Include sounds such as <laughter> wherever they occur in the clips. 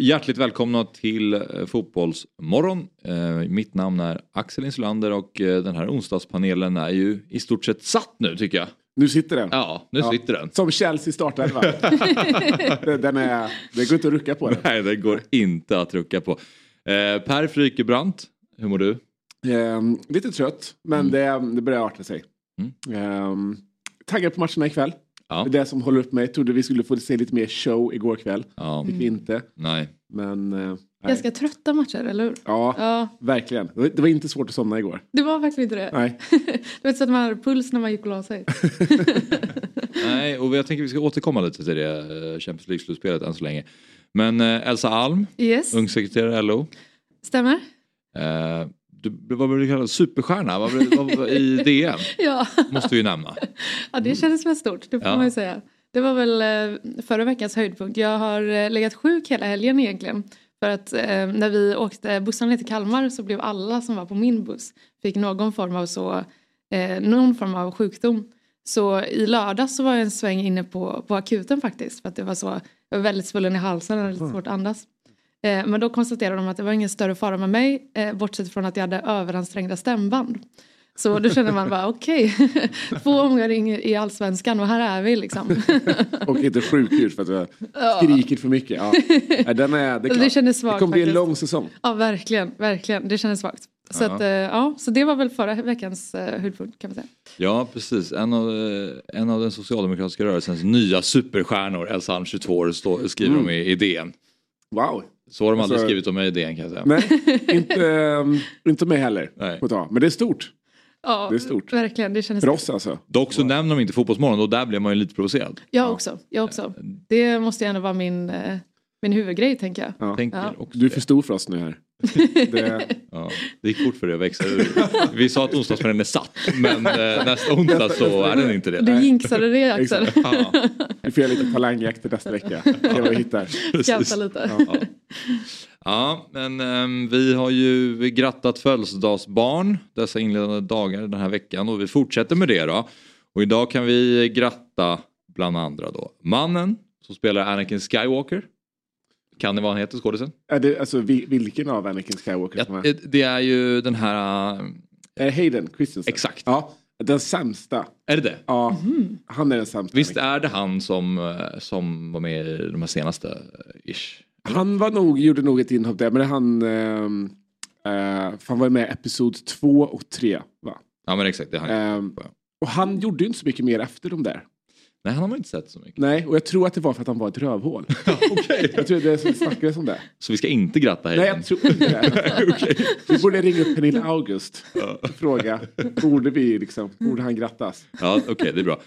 Hjärtligt välkomna till eh, Fotbollsmorgon. Eh, mitt namn är Axel Insulander och eh, den här onsdagspanelen är ju i stort sett satt nu tycker jag. Nu sitter den. Ja, nu sitter den. Som Chelsea startelva. <laughs> den, den är, det går inte att rucka på den. Nej, det går inte att rucka på. Per Frykebrant, hur mår du? Ehm, lite trött, men det, det börjar arta sig. Mm. Ehm, taggad på matcherna ikväll. Ja. Det är det som håller upp mig. Jag trodde vi skulle få se lite mer show igår kväll. Ja, Fick vi inte. nej. Men eh, nej. Ganska trötta matcher, eller hur? ja, Ja, verkligen. Det var, inte svårt att somna igår. det var verkligen inte det. Nej. <laughs> Det var inte så att man hade puls när man gick och la sig. <laughs> nej, och jag tänker vi ska återkomma lite till det eh, Champions League-slutspelet än så länge. Men eh, Elsa Alm, Yes, ungsekreterare i LO. stämmer. Eh, du, vad vill du kalla det? Superstjärna vad, vad, i DN? <laughs> Ja. Måste vi ju nämna. ja, det kändes väl stort, det får Ja. man ju säga. Det var väl eh, förra veckans höjdpunkt. Jag har eh, legat sjuk hela helgen egentligen. För att eh, när vi åkte bussen ner till Kalmar så blev alla som var på min buss fick någon form av så eh, någon form av sjukdom. Så i lördag så var jag en sväng inne på, på akuten faktiskt. För att det var så, jag var väldigt svullen i halsen och lite svårt att andas. Eh, men då konstaterade de att det var ingen större fara med mig. Eh, bortsett från att jag hade överansträngda stämband. Så då kände man bara okej, <laughs> två omgångar i allsvenskan och här är vi liksom. <laughs> Och inte sjukhus för att vi har skrikit för mycket. Ja. Den är, det, är <laughs> Det kändes svagt det kommer bli en lång säsong. Ja verkligen, verkligen. Det kändes svagt. Så, Ja. att, eh, ja, så det var väl förra veckans eh, höjdpunkt kan man säga. Ja precis, en av, eh, en av den socialdemokratiska rörelsens nya superstjärnor, Elsa Alm 22 år, skriver de i, i DN. Wow. Så har de aldrig Alltså- skrivit om mig i DN kan jag säga. Nej, inte, um, inte mig heller. Nej. Men det är stort. Ja, Det är stort. Verkligen, det kändes För oss alltså. Dock så nämner de inte Fotbollsmorgon och där blev man ju lite provocerad. Jag också, jag också. Det måste ju ändå vara min, eh, min huvudgrej tänker jag. Ja. Tänker Ja. också Du är för stor för oss nu här. Det, <laughs> Ja, det gick fort för det att växa ur. Vi sa att onsdagspanelen är satt men eh, <laughs> nästa onsdag så är den inte det. Du jinxade det Axel. Ja, vi får göra lite talangjakt till nästa vecka. Se vad vi hittar. Lite. Ja. Ja, men ehm, vi har ju grattat födelsedagsbarn dessa inledande dagar den här veckan och vi fortsätter med det då. Och idag kan vi gratta bland andra då mannen som spelar Anakin Skywalker. Kan det vad han heter skådisen? Alltså, vi- vilken av Anakin Skywalker Ja, är? det är ju den här... äh, Är Hayden Christensen? Exakt. Ja, den sämsta. Är det det? Ja, han är den sämsta. Visst är det han som, eh, som var med i de här senaste eh, ish? Han var nog, gjorde nog ett inhopp där, men han... eh, han var med i Episod 2 och 3. Va? Ja men exakt, det han. Ehm, och han gjorde ju inte så mycket mer efter de där. Nej han har man inte sett så mycket. Nej, och jag tror att det var för att han var ett rövhål. <laughs> Jag tror det snackades om det. Så vi ska inte gratta Nej, Hayden? jag tror inte det. <laughs> Vi borde ringa upp Pernilla August och fråga, borde vi liksom, borde han grattas? Ja okej det är bra.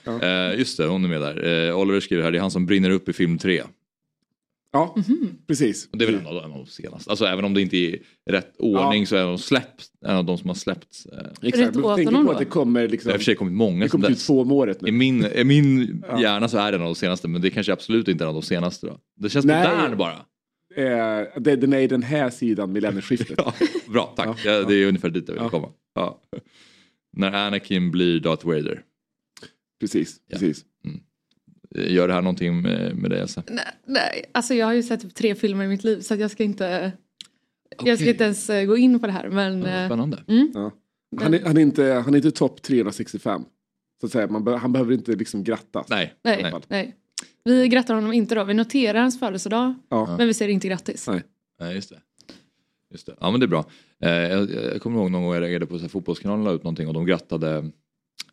Eh, just det, hon är med där. Eh, Oliver skriver här, det är han som brinner upp i film 3. Ja, precis. Och det är väl en av, en av de senaste. Alltså även om det inte är i rätt ordning så är de släppt, en av de som har släppts. Eh, Exakt. Men tänk på då. att det kommer liksom, det har i och för sig kommit många det kommer typ dess. två om året I nu. min, i min hjärna så är det en av de senaste men det är kanske absolut inte en av de senaste då. Det känns Nej. modern bara. Eh, det, den är i den här sidan millennieskiftet. <laughs> Ja, bra, tack. Ja, Ja, ja. det är ungefär dit jag vill Ja. komma. Ja. När Anakin blir Darth Vader. Precis, Ja. precis. Eh, Gör det här någonting med, med dig Elsa? Nej, nej, alltså jag har ju sett typ tre filmer i mitt liv så att jag ska inte, jag ska inte ens eh, gå in på det här. Men, Ja, eh, Spännande. Ja. Han, är, han är inte, han är inte topp 365. Så att säga. Man be, han behöver inte liksom grattas. Nej. nej, Nej. Vi grattar honom inte då. Vi noterar hans födelsedag Ja. men vi säger inte grattis. Nej. Nej, just det. Just det. Ja men det är bra. Eh, jag, jag kommer ihåg någon gång jag reagerade på så här, fotbollskanalen la ut någonting och de grattade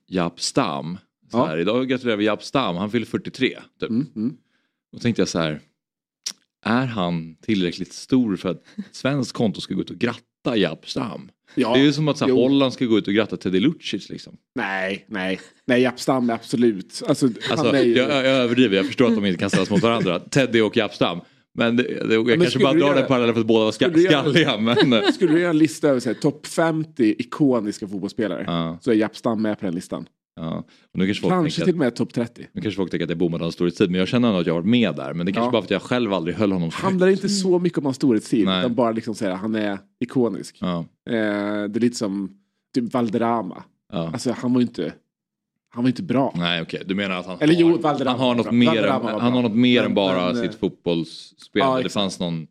Japp Stam. Så Ja. här, Idag gratulerar vi Japp Stam, han fyller 43. Typ. Mm, mm. Då tänkte jag så här. Är han tillräckligt stor för att svenskt konto ska gå ut och gratta Japp Stam? Ja. Det är ju som att så här. Holland ska gå ut och gratta Teddy Lucic liksom. Nej, nej. Nej, Japp Stam absolut. Alltså, Alltså, ju... jag, jag överdriver, jag förstår att de inte kan ställas mot varandra. Teddy och Japp Stam. Men det, det, jag men kanske bara drar göra- den parallellen för att båda var ska, Skulle du göra- skalliga. Men, Skulle du göra en lista över topp 50 ikoniska fotbollsspelare ja, så är Japp Stam med på den listan. Ja. Nu kanske folk Kanske till och med topp 30. nu kanske folk tänker att jag bommade hans storhetstid. Men jag känner ändå att jag har varit med där. Men det kanske Ja. bara för att jag själv aldrig höll honom högt. handlar inte så mycket om hans storhetstid Nej. utan bara liksom säga han är ikonisk. Ja, Eh, det är lite som typ Valderrama. ja. Alltså han var ju inte, han var inte bra. Nej okej, du menar att han, Eller har, jo, Valderrama han har något mer, var han har något mer än bara men, sitt eh, fotbollsspel. ja, det fanns någon,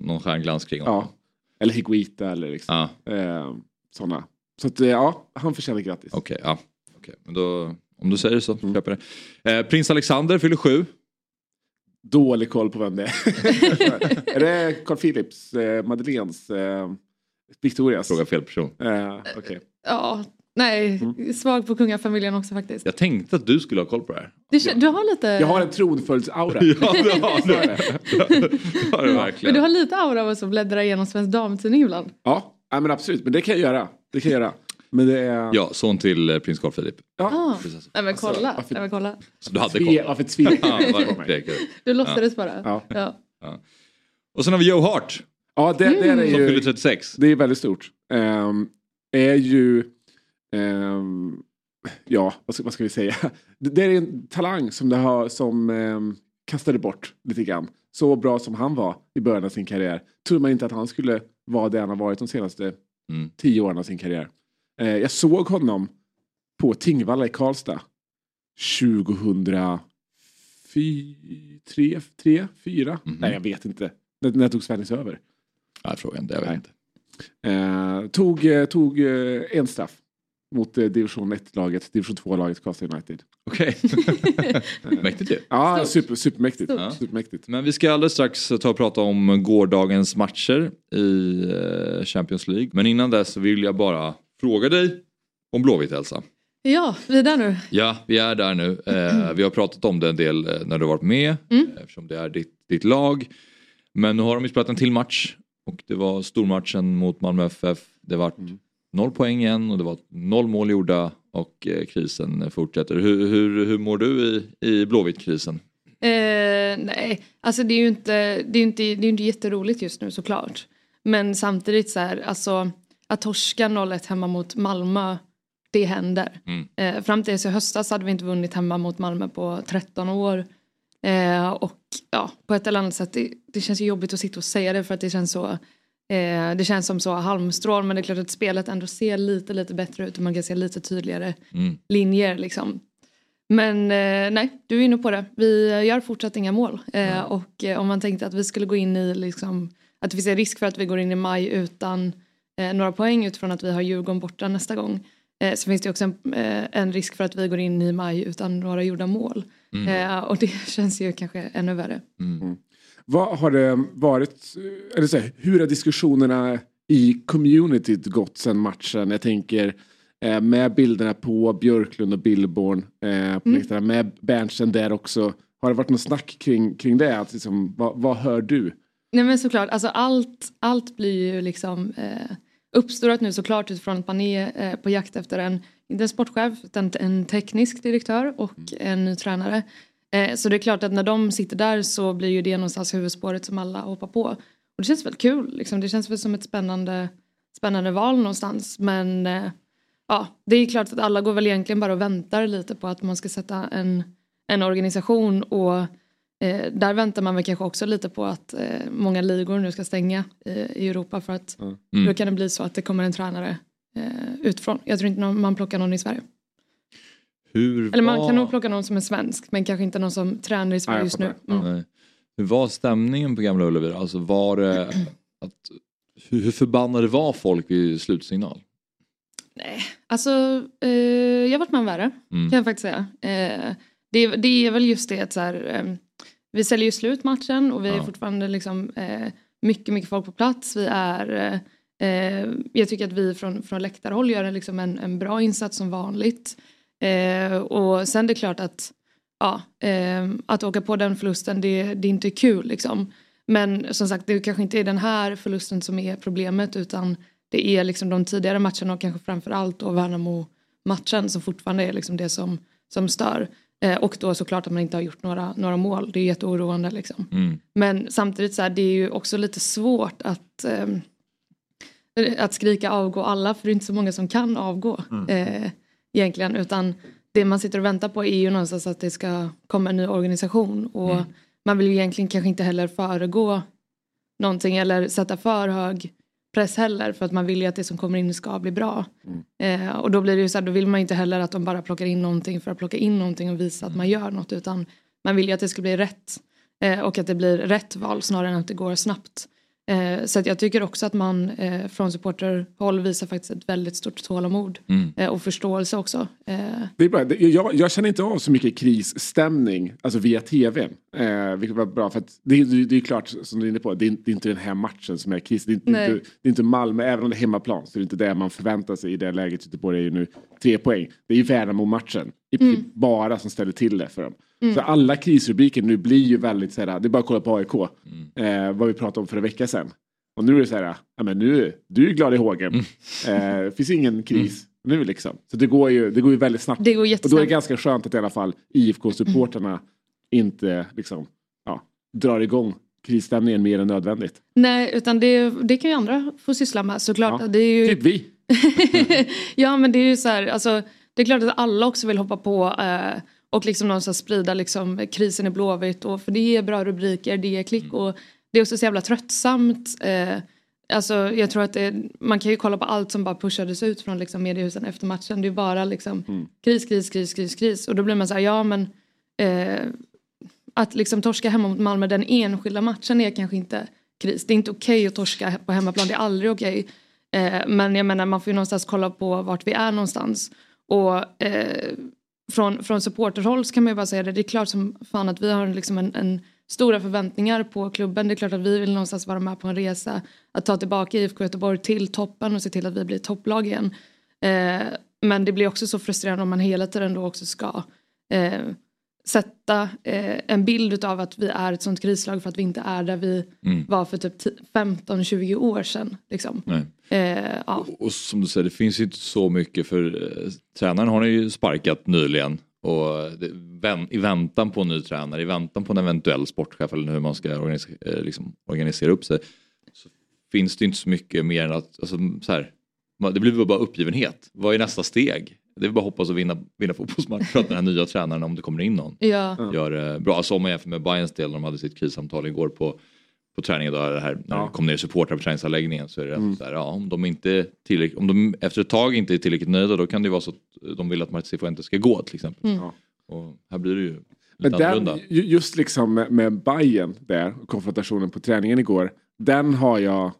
någon stjärnglans kring honom. Ja. Eller Higuita eller liksom. Eh, sådana. Så att, eh, ja, han förtjänar grattis. okej. ja. Okej, Men då, om du säger så, Mm. köper det. Eh, Prins Alexander fyller sju. Dålig koll på vem det är. <laughs> är det Carl Philips, eh, Madeleines, eh, Victorias? Fråga fel person. Eh, okej. Ja, nej, Mm. svag på kungafamiljen också faktiskt. Jag tänkte att du skulle ha koll på det här. Du, du har lite... Jag har en tronföljdsaura. <laughs> Ja, det <laughs> har du. Det har du Men verkligen. du har lite aura av att bläddra igenom Svensk Damtidning ibland. Ja, ja, men absolut. Men det kan jag göra. Det kan jag göra. Men det är... Ja, son till eh, prins Carl Philip. Ja. Ah. Precis. Nej men kolla. varför- Nej, men kolla. Så du hade koll. varför <laughs> Ja, du. Du låtsades bara. Ja. Ja. Och sen har vi Joe Hart Ja, det, det är som ju... fyller 36. Det är väldigt stort. Ehm, är ju... ehm, ja, vad ska, vad ska vi säga? Det, det är en talang som, det har, som um, kastade bort lite grann. Så bra som han var i början av sin karriär. Trodde man inte att han skulle vara det han har varit de senaste Mm. tio åren av sin karriär. Eh, jag såg honom på Tingvalla i Karlstad 2003, tre, tre, fyra? Mhm. Nej, jag vet inte. När, när tog Svennis över? Nej, frågan det jag vet Nej. inte. Eh, tog eh, tog eh, en straff mot eh, division 1-laget, division 2-laget Karlstad United. Okej. <laughs> Mäktigt ju. Ja, Stort. super, supermäktigt. Stort. Ja. supermäktigt. Men vi ska alldeles strax ta och prata om gårdagens matcher i Champions League. Men innan dess vill jag bara fråga dig om Blåvitt Elsa. ja, vidare nu. Ja, vi är där nu. Eh, vi har pratat om det en del eh, när du har varit med Mm. eftersom det är ditt, ditt lag. Men nu har de ju spelat en till match och det var stormatchen mot Malmö FF. Det var Mm. noll poäng igen och det var noll mål gjorda och eh, krisen fortsätter. Hur, hur, hur mår du i, i Blåvitt-krisen? Eh, nej, alltså det är ju inte, det är inte, det är inte jätteroligt just nu såklart. Men samtidigt så här, alltså att torska 0-1 hemma mot Malmö, det händer. Mm. Eh, fram tills i höstas hade vi inte vunnit hemma mot Malmö på 13 år. Eh, och ja, på ett eller annat sätt, det, det känns jobbigt att sitta och säga det för att det känns så eh, det känns som så halmstrån men det är klart att spelet ändå ser lite lite bättre ut och man kan se lite tydligare Mm. linjer liksom. Men eh, nej, du är inne på det. Vi gör fortsatt inga mål. Eh, och eh, om man tänkte att vi skulle gå in i liksom, att det finns en risk för att vi går in i maj utan eh, några poäng utifrån att vi har Djurgården borta nästa gång. Eh, så finns det också en, eh, en risk för att vi går in i maj utan några gjorda mål. Eh, och det <laughs> känns ju kanske ännu värre. Vad har det varit, eller så här, hur har diskussionerna i communityt gått sen matchen? Jag tänker eh, med bilderna på Björklund och Billborn, eh, på läktarna, med Berntsen där också. Har det varit något snack kring, kring det? Att liksom, vad, vad hör du? Nej men såklart, alltså allt, allt blir ju liksom eh, uppstorat nu såklart utifrån att man är eh, på jakt efter en, inte en sportchef utan en teknisk direktör och en ny tränare. Eh, så det är klart att när de sitter där så blir ju det någonstans huvudspåret som alla hoppar på. Och det känns väl kul, liksom. det känns väl som ett spännande, spännande val någonstans men eh, ja, det är klart att alla går väl egentligen bara och väntar lite på att man ska sätta en, en organisation och eh, där väntar man väl kanske också lite på att eh, många ligor nu ska stänga i, i Europa för att Mm. då kan det bli så att det kommer en tränare eh, utifrån. Jag tror inte någon, man plockar någon i Sverige. Hur Eller man var- kan nog plocka någon som är svensk men kanske inte någon som tränar i Sverige jag just nu. Mm. Nej. Hur var stämningen på Gamla Ullevi? Alltså var det <clears throat> att, hur, förbannade var folk vid slutsignal? Nej, alltså eh, jag har varit med om värre Mm. kan jag faktiskt säga. Eh, det, är- det är väl just det att så här, eh, vi säljer ju slut matchen och vi är Ja. fortfarande liksom eh, mycket, mycket folk på plats. Vi är, eh, eh, jag tycker att vi från, från läktarhåll gör en, liksom en, en bra insats som vanligt. Eh, och sen det är klart att ja, eh, att åka på den förlusten det, det är inte kul liksom. Men som sagt det kanske inte är den här förlusten som är problemet utan det är liksom de tidigare matcherna och kanske framförallt då Värnamo matchen som fortfarande är liksom det som, som stör. Eh, och då såklart att man inte har gjort några, några mål. Det är jätteoroande liksom. Mm. Men samtidigt så här, det är ju också lite svårt att, eh, att skrika avgå alla för det är inte så många som kan avgå eh, egentligen. Utan det man sitter och väntar på är ju någonstans att det ska komma en ny organisation. Och man vill ju egentligen kanske inte heller föregå någonting eller sätta för hög press heller för att man vill ju att det som kommer in ska bli bra. Eh, och då blir det ju så här, då vill man inte heller att de bara plockar in någonting för att plocka in någonting och visa att man gör något utan man vill ju att det ska bli rätt eh, och att det blir rätt val snarare än att det går snabbt. Eh, så att jag tycker också att man eh, från supporterhåll visar faktiskt ett väldigt stort tålamod Mm. eh, och förståelse också. Eh, Det är bra. Jag, jag känner inte av så mycket krisstämning alltså via tv. Eh, vilket var bra för att det, är- det, det är klart som du är inne på. Det är, inte- det är inte den här matchen som är kris. Det är, inte, det är inte Malmö, även om det är hemmaplan. Så det är inte det man förväntar sig i det läget. Göteborg är ju nu tre poäng. Det är ju Värnamo-matchen. I princip bara som ställer till det för dem. Så alla krisrubriker nu blir ju väldigt så här. Det är bara att kolla på AIK. Eh, vad vi pratade om för en vecka sedan. Och nu är det så här. Ja, men nu, du är glad i hågen. Eh, det finns ingen kris nu liksom. Så det går ju, det går ju väldigt snabbt. det går Och då är det ganska skönt att i alla fall IFK-supporterna inte liksom, ja, drar igång krisstämningen mer än nödvändigt. Nej utan det, det kan ju andra få syssla med såklart. Ja, Det är ju, Typ vi. <laughs> ja men det är ju så här, alltså, det är klart att alla också vill hoppa på eh, och liksom någonstans sprida liksom, krisen i Blåvitt och för det är bra rubriker, det är klick och det är också så jävla tröttsamt. Eh, alltså jag tror att det, man kan ju kolla på allt som bara pushades ut från liksom, mediehusen efter matchen. Det är bara liksom kris, kris, kris, kris, kris och då blir man så här, ja men eh, att liksom torska hemma mot Malmö den enskilda matchen är kanske inte kris. Det är inte okej att torska på hemmaplan, det är aldrig okej. Eh, men jag menar man får ju någonstans kolla på vart vi är någonstans. Och eh, från, från supporterhåll så kan man ju bara säga det, det är klart som fan att vi har liksom en, en stora förväntningar på klubben. Det är klart att vi vill någonstans vara med på en resa att ta tillbaka IFK Göteborg till toppen och se till att vi blir topplag igen. Eh, men det blir också så frustrerande om man hela tiden då också ska eh, sätta eh, en bild av att vi är ett sånt krislag för att vi inte är där vi Mm. var för typ 15-20 år sedan. Liksom. Eh, ja. Och, och som du säger, det finns ju inte så mycket för eh, tränaren har ni ju sparkat nyligen. Och det, vän, i väntan på en ny tränare, i väntan på en eventuell sportchef eller hur man ska organisera, eh, liksom, organisera upp sig. Så finns det inte så mycket mer än att, alltså, så här, det blir väl bara uppgivenhet. Vad är nästa steg? Det är bara att hoppas att vinna, vinna fotbollsmatcher för att den här nya tränaren, om det kommer in någon, Ja. gör det bra. Alltså om man jämför med Bayerns del, när de hade sitt krissamtal igår på, på träningen, då, det här, när Ja. det kom ner supportrar på träningsanläggningen så är det mm. så här, ja, om de inte tillräckligt, om de efter ett tag inte är tillräckligt nöjda då kan det ju vara så att de vill att Martin Cifuentes ska gå till exempel. Mm. Och här blir det ju Men lite den, annorlunda. ju- just liksom med, med Bayern där, och konfrontationen på träningen igår. Den har jag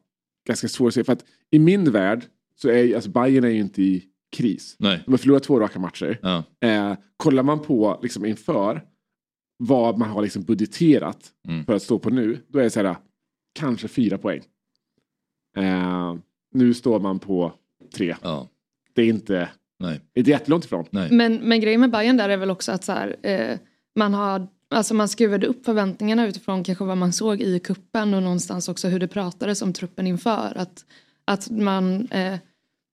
ganska svårt att se. För att i min värld så är alltså Bayern är ju inte i kris. Nej. De har förlorat två raka matcher. Ja. Eh, kollar man på liksom inför vad man har liksom budgeterat Mm. för att stå på nu, då är det så här, kanske fyra poäng. Eh, nu står man på tre. Ja. Det är inte, Nej. det är jättelångt ifrån. Nej. Men, men grejen med Bayern där är väl också att så här, eh, man har Alltså man skruvade upp förväntningarna utifrån kanske vad man såg i kuppen och någonstans också hur det pratades om truppen inför. Att, att man eh,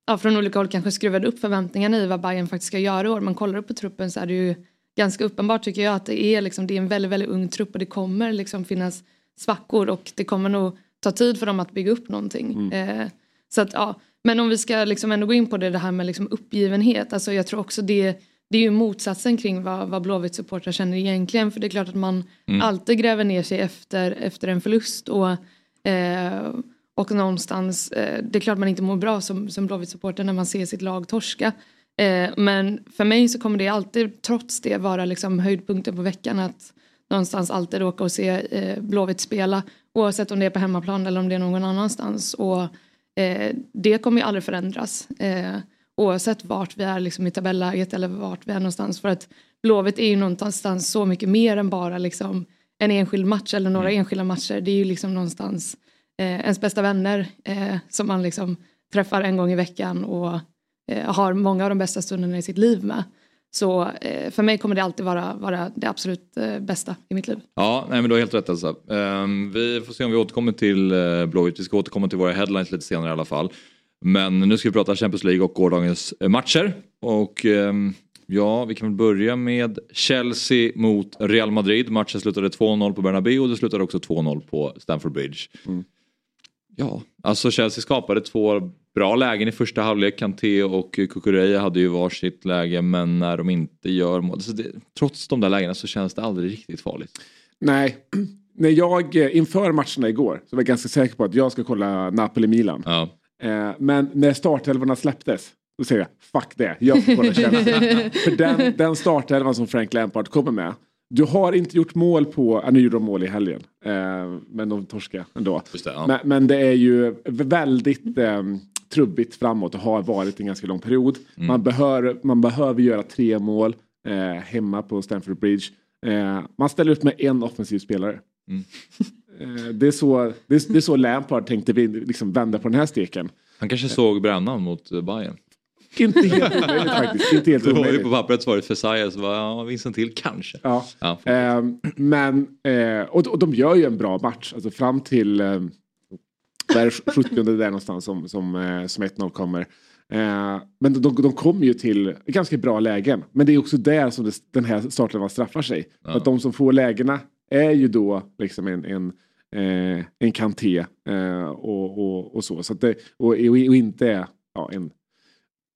ja, från olika håll kanske skruvade upp förväntningarna i vad Bayern faktiskt ska göra i år. Man kollar upp på truppen så är det ju ganska uppenbart tycker jag att det är, liksom, det är en väldigt, väldigt ung trupp och det kommer liksom finnas svackor och det kommer nog ta tid för dem att bygga upp någonting. Eh, så att, ja. Men om vi ska liksom ändå gå in på det, det här med liksom uppgivenhet. Alltså jag tror också det, det är ju motsatsen kring vad, vad Blåvitt supportrar känner egentligen. För det är klart att man alltid gräver ner sig efter, efter en förlust. Och, eh, och någonstans, eh, det är klart man inte mår bra som, som Blåvitt supporter när man ser sitt lag torska. Eh, men för mig så kommer det alltid trots det vara liksom höjdpunkten på veckan. Att någonstans alltid åka och se eh, Blåvitt spela. Oavsett om det är på hemmaplan eller om det är någon annanstans. Och eh, det kommer ju aldrig förändras. Eh, oavsett vart vi är liksom i tabelläget eller vart vi är någonstans. För att Blåvitt är ju någonstans så mycket mer än bara liksom en enskild match eller några enskilda matcher. Det är ju liksom någonstans eh, ens bästa vänner eh, som man liksom träffar en gång i veckan och har många av de bästa stunderna i sitt liv med. Så eh, för mig kommer det alltid vara, vara det absolut eh, bästa i mitt liv. Ja, nej men du har helt rätt Elsa. Ehm, vi får se om vi återkommer till uh, Blåvitt. Vi ska återkomma till våra headlines lite senare i alla fall. Men nu ska vi prata Champions League och gårdagens eh, matcher. Och ehm, Ja, vi kan väl börja med Chelsea mot Real Madrid. Matchen slutade 2-0 på Bernabéu och det slutade också 2-0 på Stamford Bridge. Mm. Ja, alltså Chelsea skapade två bra lägen i första halvlek. Kanté och Kukureya hade ju varsitt läge men när de inte gör mål. Så det, trots de där lägena så känns det aldrig riktigt farligt. Nej, <clears throat> när jag eh, inför matcherna igår så var jag ganska säker på att jag ska kolla Napoli-Milan. Ja. Eh, men när startelvorna släpptes då säger jag fuck det, jag får kolla Chelsea. <laughs> För den, den startelvan som Frank Lampard kommer med. Du har inte gjort mål på, ja, nu gjorde de mål i helgen. Eh, men de torskade ändå. Just det, ja. men, men det är ju väldigt eh, trubbigt framåt och har varit en ganska lång period. Mm. Man, behör, man behöver göra tre mål eh, hemma på Stamford Bridge. Eh, man ställer upp med en offensiv spelare. Mm. <laughs> Eh, det, är så, det, är, det är så Lampard tänkte vi liksom vända på den här steken. Han kanske såg brännan mot eh, Bayern. Inte helt omöjligt faktiskt. Inte helt <laughs> Det var ju på pappret svaret för Saja så var ja, Vincent till kanske. Ja. Ja. Eh, men, eh, och, och de gör ju en bra match. Alltså fram till eh, vad är det, 70 där någonstans som, som, eh, som 1-0 kommer. Eh, men de, de kommer ju till ganska bra lägen. Men det är också där som det, den här starten straffar sig. Ja. Att de som får lägena är ju då liksom en, en, eh, en Kanté eh, och, och, och så. så det, och, och inte ja, en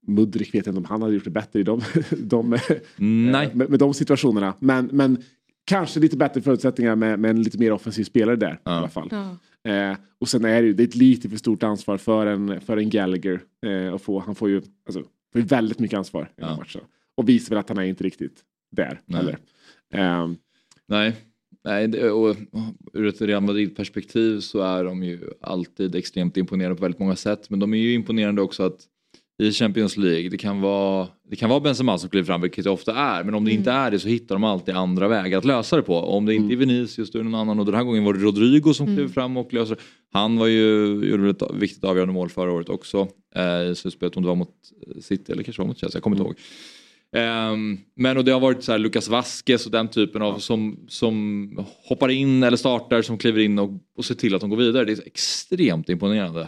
Mudrik vet jag inte om han hade gjort det bättre i de, <laughs> de, Nej. med, med de situationerna. Men, men kanske lite bättre förutsättningar med, med en lite mer offensiv spelare där Ja. i alla fall. Ja. Eh, och sen är det ju det är ett lite för stort ansvar för en, för en Gallagher. Eh, att få, han får ju, alltså, får ju väldigt mycket ansvar i den Ja. matchen. Och visar väl att han är inte riktigt där. Nej. Eller? Eh, Nej, Nej det, och ur ett Real Madrid-perspektiv så är de ju alltid extremt imponerande på väldigt många sätt. Men de är ju imponerande också att i Champions League, det kan vara, det kan vara Benzema som kliver fram, vilket det ofta är. Men om det inte är det så hittar de alltid andra vägar att lösa det på. Och om det inte är Vinicius då är det någon annan. Och den här gången var det Rodrigo som klev fram och löste det. Han var ju, gjorde ett viktigt avgörande mål förra året också. Eh, I slutspelet om det var mot City eller kanske var mot Chelsea, jag kommer inte ihåg. Ehm, men och det har varit så här Lucas Vasquez och den typen av som, som hoppar in eller startar som kliver in och, och ser till att de går vidare. Det är extremt imponerande.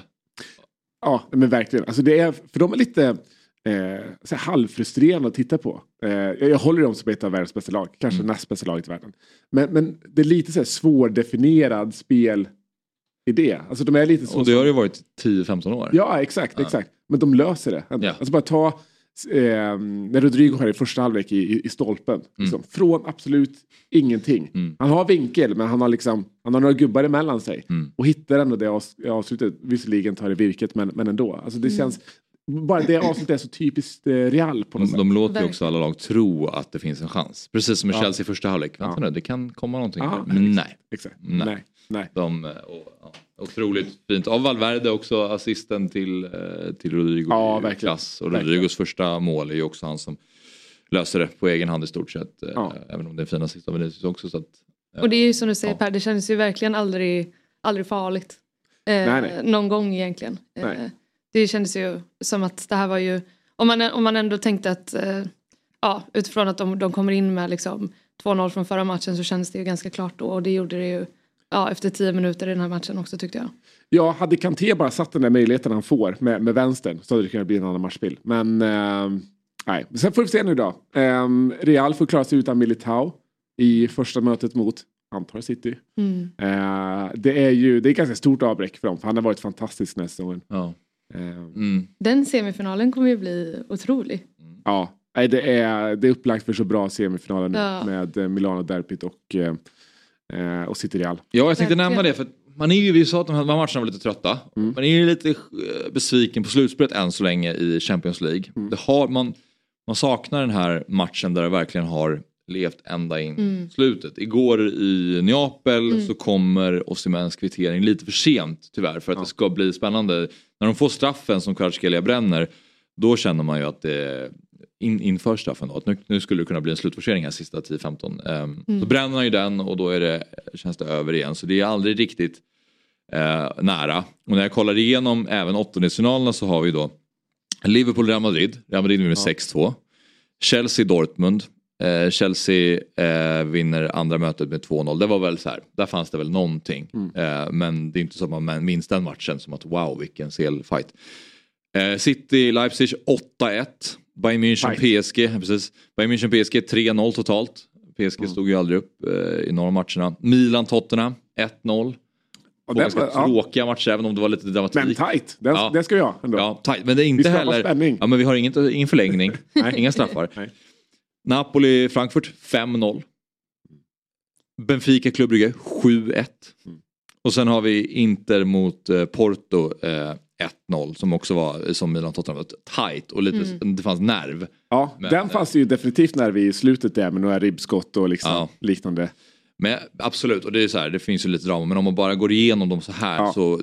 Ja, men verkligen. Alltså det är, för de är lite eh, halvfrustrerande att titta på. Eh, jag, håller dem som ett av världens bästa lag. Kanske Mm. näst bästa laget i världen. Men, men det är lite så här svårdefinierad spelidé. Alltså de är lite så Och det har ju varit 10-15 år. Ja, exakt, exakt. Men de löser det. ändå. Ja. Alltså bara ta eh, när Rodrigo har i första halvlek i, i, i stolpen. Liksom, från absolut ingenting. Mm. Han har vinkel men han har liksom han har några gubbar emellan sig. Mm. Och hittar ändå det avs- avslutet. Visserligen tar det virket men, men ändå. Alltså det känns bara det avslutet är så typiskt eh, Real på något De, sätt. de låter ju också alla lag tro att det finns en chans. Precis som i Ja. Chelsea i första halvlek. Vänta Ja. nu, det kan komma någonting. Ja, här. Men nej. Exakt. Nej. Nej. Nej. De, eh, och, ja, otroligt fint. Av Valverde också assisten till, eh, till Rodrigo. Ja, verkligen. Klass. Och Rodrigos första mål är ju också han som löser det på egen hand i stort sett. eh, Ja. Även om det är en fin assist av Vinicius också. Så att, Och det är ju som du säger Ja. Per, det känns ju verkligen aldrig, aldrig farligt. Eh, Nej, nej. Någon gång egentligen. Eh, det kändes ju som att det här var ju, om man, om man ändå tänkte att, eh, ja utifrån att de, de kommer in med liksom 2-0 från förra matchen så kändes det ju ganska klart då och det gjorde det ju ja, efter 10 minuter i den här matchen också tyckte jag. Ja, hade Kanté bara satt den där möjligheten han får med, med vänstern så hade det kunnat bli en annan matchbild. Men eh, nej, sen får vi se nu då. Eh, Real får klara sig utan Militao i första mötet mot antar City. Mm. Eh, det är ju det är ganska stort avbräck för dem för han har varit fantastisk den här säsongen. ja. Eh, mm. Den semifinalen kommer ju bli otrolig. ja, det är, det är upplagt för så bra semifinaler nu Ja. med eh, Milano Derbyt och, eh, och City Real. Ja, jag tänkte Verkligen. nämna det för man är ju, vi sa att de här matcherna var lite trötta. Mm. Man är ju lite eh, besviken på slutspelet än så länge i Champions League. Mm. Det har, man, man saknar den här matchen där det verkligen har levt ända in Mm. slutet. Igår i Neapel så kommer Osimhens kvittering lite för sent tyvärr för att Ja. det ska bli spännande. När de får straffen som Kvaratskhelia bränner då känner man ju att det in, inför straffen då, att nu, nu skulle det kunna bli en slutforcering här sista 10-15. Um, Så bränner han ju den och då är det, känns det över igen. Så det är aldrig riktigt eh, nära. Och när jag kollar igenom även åttondelsfinalerna så har vi då Liverpool-Real Madrid. Real Madrid vinner med 6-2. Chelsea-Dortmund. Eh, Chelsea eh, vinner andra mötet med 2-0. Det var väl så här, där fanns det väl någonting. Eh, men det är inte så att man minns den matchen som att wow vilken selfight. Eh, City-Leipzig 8-1. Bayern München PSG, precis. Bayern München PSG 3-0 totalt. PSG Mm. stod ju aldrig upp eh, i några matcherna. Milan-Tottenham 1-0. Och den ganska ja. tråkiga matcher även om det var lite dramatik. Men tight, den, Ja. den ska vi ha ändå. Ja, tight. Men det är Vi inte skapar heller... spänning. Ja, men vi har inget, ingen förlängning. <laughs> Inga straffar. Nej. Napoli-Frankfurt 5-0. Benfica Brugge 7-1. Mm. Och sen har vi Inter mot eh, Porto eh, 1-0 som också var som Milan Tottenham var tight och lite, Mm. det fanns nerv. Ja, Men- den fanns ju definitivt när vi i slutet där med några ribbskott och liksom Ja. liknande. Men absolut, och det är så här, det finns ju lite drama men om man bara går igenom dem så här Ja. så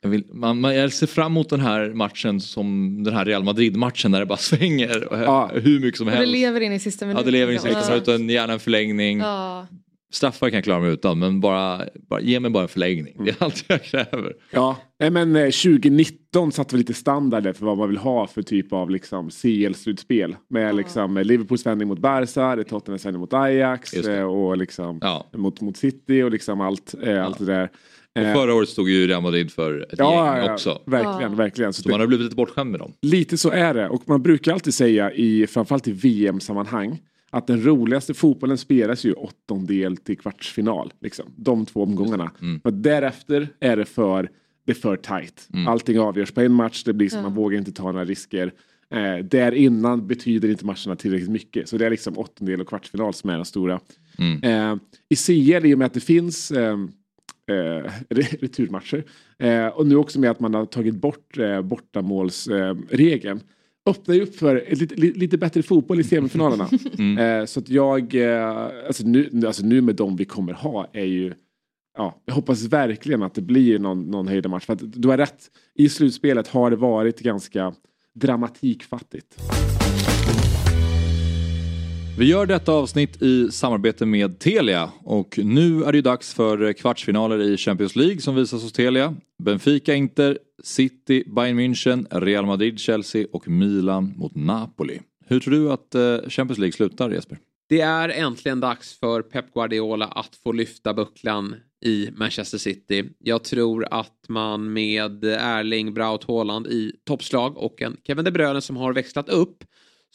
jag, vill, man, man, jag ser fram emot den här matchen som den här Real Madrid-matchen där det bara <laughs> svänger Ja. hur mycket som Och det helst. lever in i sista Ja, minuten. det lever i Ja. sista minuten, gärna en förlängning. Ja. Straffar kan jag klara mig utan men bara, bara ge mig bara en förlängning. Det är allt jag kräver. Ja, nej, men eh, 2019 satte vi lite standarder för vad man vill ha för typ av liksom CL-slutspel. Med liksom eh, Liverpools vändning mot Barca, det Tottenhams vändning mot Ajax det. eh, och liksom Ja. mot, mot City och liksom allt, eh, allt det där. Och Eh, förra året stod ju Real Madrid för ett ja, gäng ja, också. verkligen, Ja. verkligen. Så Så man har blivit lite bortskämd med dem. Lite så är det och man brukar alltid säga i framförallt i VM-sammanhang att den roligaste fotbollen spelas ju åttondel till kvartsfinal. Liksom. De två omgångarna. Mm. Men därefter är det för, det är för tight. Allting avgörs på en match, det blir så Ja. man vågar inte ta några risker. Eh, där innan betyder inte matcherna tillräckligt mycket. Så det är liksom åttondel och kvartsfinal som är den stora. Mm. Eh, I CL, i och med att det finns eh, eh, re- returmatcher eh, och nu också med att man har tagit bort eh, bortamålsregeln eh, öppnar ju upp för lite, lite, bättre fotboll i semifinalerna. <laughs> eh, så att jag, eh, alltså, nu, nu- alltså nu med de vi kommer ha är ju Ja, jag hoppas verkligen att det blir någon, någon höjdarmatch. För att du har rätt, i slutspelet har det varit ganska dramatikfattigt. Vi gör detta avsnitt i samarbete med Telia och nu är det ju dags för kvartsfinaler i Champions League som visas hos Telia. Benfica Inter, City, Bayern München, Real Madrid, Chelsea och Milan mot Napoli. Hur tror du att eh, Champions League slutar Jesper? Det är äntligen dags för Pep Guardiola att få lyfta bucklan i Manchester City. Jag tror att man med Erling Braut Haaland i toppslag och en Kevin De Bruyne som har växlat upp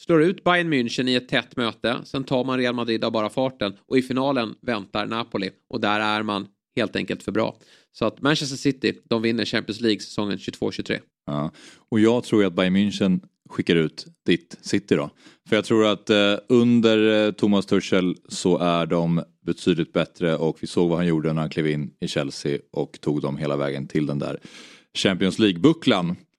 slår ut Bayern München i ett tätt möte. Sen tar man Real Madrid av bara farten och i finalen väntar Napoli och där är man helt enkelt för bra. Så att Manchester City, de vinner Champions League säsongen 22-23. Ja. Och jag tror ju att Bayern München skickar ut ditt City då. För jag tror att eh, under eh, Thomas Tuchel så är de betydligt bättre och vi såg vad han gjorde när han klev in i Chelsea och tog dem hela vägen till den där Champions League-bucklan.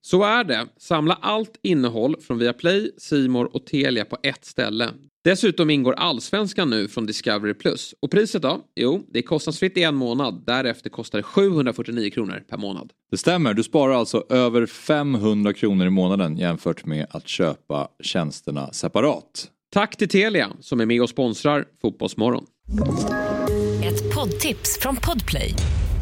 Så är det. Samla allt innehåll från Viaplay, Simor och Telia på ett ställe. Dessutom ingår Allsvenskan nu från Discovery+. Och priset då? Jo, det är kostnadsfritt i en månad. Därefter kostar det 749 kronor per månad. Det stämmer, du sparar alltså över 500 kronor i månaden jämfört med att köpa tjänsterna separat. Tack till Telia som är med och sponsrar Fotbollsmorgon. Ett poddtips från Podplay.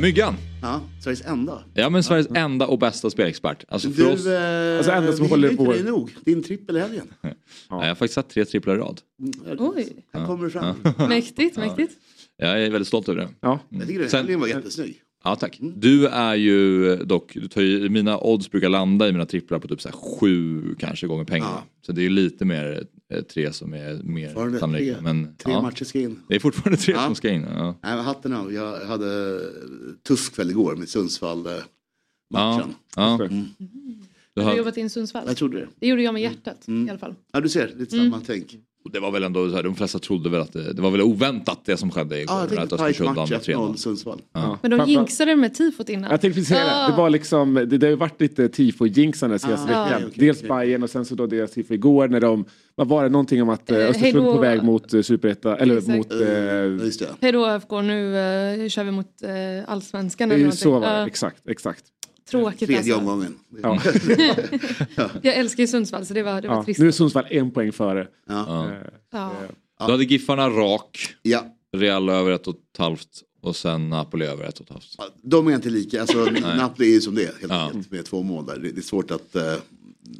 Myggan! Ja, Sveriges enda. Ja men Sveriges enda och bästa spelexpert. Alltså för Du, oss... eh, Alltså, enda som håller inte på- dig nog. Din trippel i helgen. Nej, jag har faktiskt satt tre tripplar i rad. Oj, Här kommer du fram. <laughs> mäktigt, mäktigt. Jag är väldigt stolt över det. Ja. Jag tycker den Sen- helgen var jättesnygg. Ja tack. Du är ju dock, du tar ju, mina odds brukar landa i mina tripplar på typ så sju kanske gånger pengarna. Ja. Så det är ju lite mer tre som är mer sannolika. tre- Men Tre ja, matcher ska in. det är fortfarande tre Ja. som ska in. Ja. Nej, men hatten av. Jag hade tuff kväll igår med Sundsvall-matchen. Ja. Ja. Mm. Du Har jobbat in Sundsvall? Jag trodde det. Det gjorde jag med hjärtat Mm. i alla fall. Ja, du ser. Lite Mm. samma tänk. Och det var väl ändå så här, de flesta trodde väl att det, det var väl oväntat det som skedde igår. Ja, jag att tänkte match vann med 3-0. 1-0 Sundsvall. Ja. Men de jinxade med tifot innan. Jag tänkte precis säga det. Det var liksom, det, det har ju varit lite tifo-jinxande senaste Ah, veckan. okej, okej, Dels okej. Bayern och sen så då deras tifo igår när de, vad var det, någonting om att eh, Eh, Östersund på väg mot eh, Superetta, eller Exakt. mot... Eh. Hej då ÖFK, nu eh, kör vi mot eh, allsvenskan det är eller så var det, exakt, exakt. Tråkigt Tredje alltså. omgången. <laughs> Ja. Jag älskar ju Sundsvall så det var, det var Ja, trist. nu är Sundsvall en poäng före. Ja. Ja. Eh, Ja. Då hade Giffarna rak, ja. Real över ett och ett halvt och sen Napoli över ett och ett halvt. De är inte lika, alltså <laughs> Napoli är ju som det är helt Ja. enkelt med två mål där. Det det är svårt att, uh,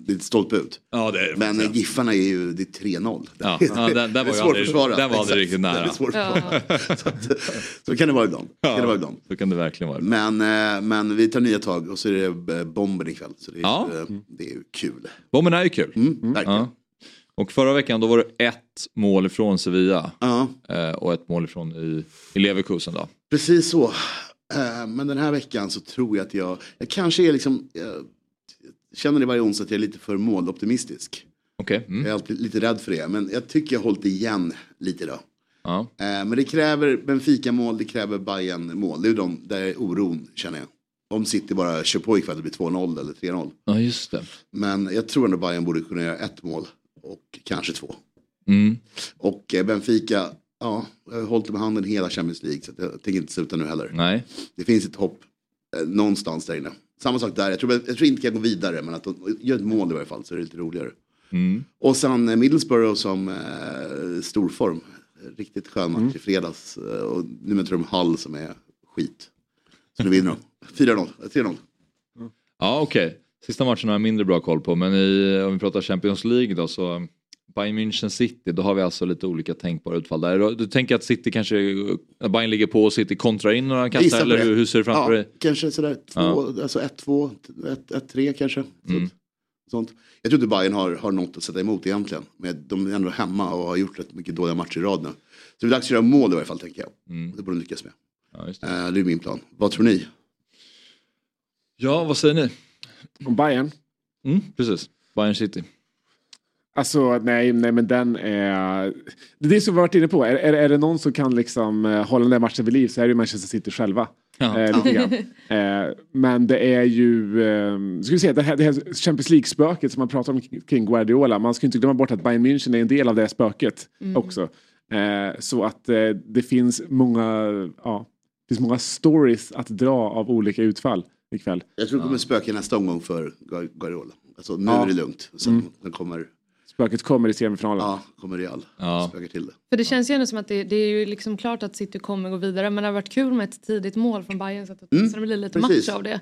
det är stolpe ut. Ja, det är det. Men eh, Giffarna är ju, det är 3-0. Ja, Det- ja, den- den <laughs> det är var ju svårt aldrig- att försvara. den var aldrig riktigt nära. Det är svårt att Ja. <laughs> så, att, så kan det vara ibland. Kan det vara ibland. Så kan det verkligen vara. Men, eh, men vi tar nya tag och så är det eh, bomben ikväll. Så det är, Ja. eh, det är ju kul. Bomben är ju kul. Mm, verkligen. Ja. Och förra veckan då var det ett mål ifrån Sevilla Ja, och ett mål ifrån i, i Leverkusen då. precis så. Men den här veckan så tror jag att jag, jag kanske är liksom, jag känner det varje onsdag att jag är lite för måloptimistisk. Jag Mm. är alltid lite rädd för det, men jag tycker jag har hållit igen lite idag. Ja. Eh, Men det kräver Benfica-mål, det kräver Bayern-mål. Det är de där är oron känner jag. Om City bara kör på ikväll, det blir 2-0 eller 3-0. ja, just det. Men jag tror ändå Bayern borde kunna göra ett mål och kanske två. Mm. Och eh, Benfica, ja, jag har hållit i handen hela Champions League så jag tänker inte sluta nu heller. Nej. Det finns ett hopp eh, någonstans där inne. Samma sak där, jag tror, jag tror inte jag går vidare men att de gör ett mål i varje fall så är det lite roligare. Mm. Och sen eh, Middlesbrough som eh, storform. Riktigt skön match i fredags. Eh, Och nu möter de Hull som är skit. Så nu vinner de. 4-0, eh, 3-0. Ja, okej. Sista matchen har jag mindre bra koll på, men i, om vi pratar Champions League då så Bayern München City, då har vi alltså lite olika tänkbara utfall där. Du tänker att City kanske, Bayern ligger på och City kontrar in några på eller det. hur, hur ser det framför Ja, dig? kanske sådär två, Ja. alltså 1-2, 1-3 kanske. Så, Mm. sånt. Jag tror inte Bayern har, har något att sätta emot egentligen. Men de är ändå hemma och har gjort rätt mycket dåliga matcher i rad nu. Så det är dags att göra mål i varje fall tänker jag. Mm. Det borde de lyckas med. Ja, just det. Eh, det är min plan. Vad tror ni? ja, vad säger ni? Om Bayern? Mm, precis, Bayern City. Alltså nej, nej men den är... Det är det som vi har varit inne på. Är, är, är det någon som kan liksom eh, hålla den där matchen vid liv så är det ju Manchester City själva. Ja. Eh, <laughs> eh, men det är ju, eh, ska vi säga, det här, det här Champions League-spöket som man pratar om kring Guardiola. Man ska inte glömma bort att Bayern München är en del av det här spöket också. Eh, så att eh, det finns många, ja, det finns många stories att dra av olika utfall ikväll. Jag tror det kommer spöka nästa omgång för Guar- Guardiola. Alltså nu Ja. är det lugnt. Sen Mm. den kommer, Spöket kommer i semifinalen. ja, kommer Real. Ja. Spökar till det. För det känns ju ändå som att det, det är ju liksom klart att City kommer gå vidare men det har varit kul med ett tidigt mål från Bayern så att det åtminstone blir lite Mm, precis. match av det.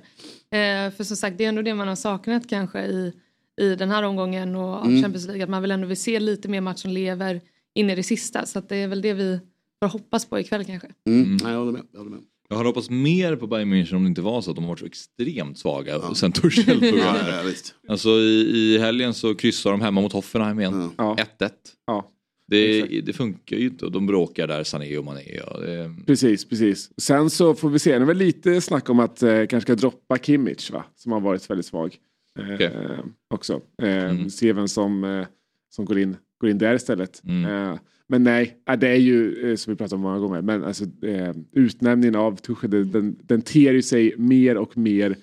Eh, för som sagt det är ändå det man har saknat kanske i, i den här omgången och av Mm. Champions League att man vill ändå vill se lite mer match som lever in i det sista så att det är väl det vi får hoppas på ikväll kanske. Mm. Nej, jag håller med. Jag håller med. Jag hade hoppats mer på Bayern München om det inte var så att de har varit så extremt svaga och sen Tuchel tog <laughs> Ja, ja, visst. Alltså i, i helgen så kryssar de hemma mot Hoffenheim igen. Ja. 1-1. Ja. Det, Exakt. det funkar ju inte och de bråkar där, Sané och Mané. Ja, det, Precis, precis. Sen så får vi se, det är väl lite snack om att eh, kanske ska droppa Kimmich va? Som har varit väldigt svag. Eh, eh, också. Eh, Mm. Se vem som, eh, som går, in, går in där istället. Mm. Eh, men nej, eh, det är ju eh, som vi pratat om många gånger. Men alltså, eh, utnämningen av Tuchel den, den, den ter ju sig mer och mer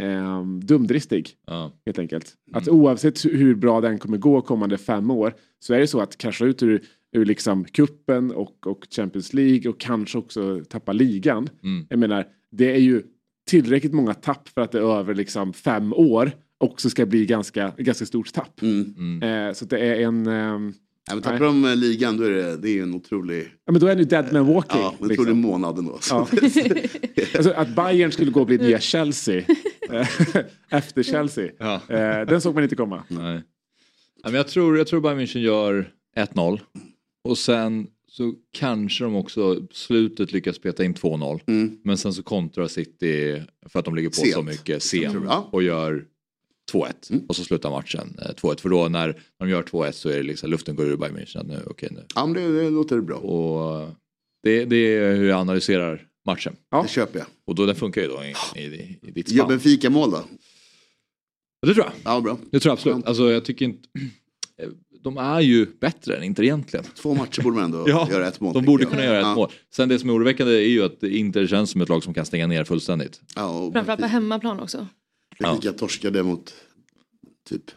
eh, dumdristig. ja. Helt enkelt. Mm. Att oavsett hu- hur bra den kommer gå kommande fem år så är det så att krascha ut ur, ur liksom kuppen och, och Champions League och kanske också tappa ligan. Mm. Jag menar, det är ju tillräckligt många tapp för att det över liksom fem år också ska bli ganska, ganska stort tapp. Mm. Mm. Eh, så det är en... ehm, Ja, men tappar de eh, ligan då är det, det är en otrolig, ja, men då är det ju dead man walking. ja, en otrolig liksom. månad ändå. Ja. <laughs> alltså, att Bayern skulle gå och bli nya Chelsea eh, <laughs> efter Chelsea. Ja. Eh, den såg man inte komma. Nej. Nej, men jag, tror, jag tror Bayern München gör 1-0 och sen så kanske de också slutet lyckas peta in 2-0. Mm. Men sen så kontrar City för att de ligger på Sent. så mycket sent och gör 2-1 Mm. och så slutar matchen eh, 2-1 för då när de gör 2-1 så är det liksom luften går ur Bayern München att nu okej nu. Ja, men det, det låter bra. Och det, det är hur jag analyserar matchen Ja. Det köper jag. och då den funkar ju då i, i, i, i ditt Gör spann. Benfica mål då? Det tror jag. Ja, bra. Det tror jag absolut. Alltså jag tycker inte... de är ju bättre än Inter egentligen. Två matcher borde man ändå <laughs> Ja, göra ett mål. De borde kunna göra ett Ja. mål. Sen det som är oroväckande är ju att Inter känns som ett lag som kan stänga ner fullständigt. Ja, och Framförallt på hemmaplan också. Benfica torskade mot typ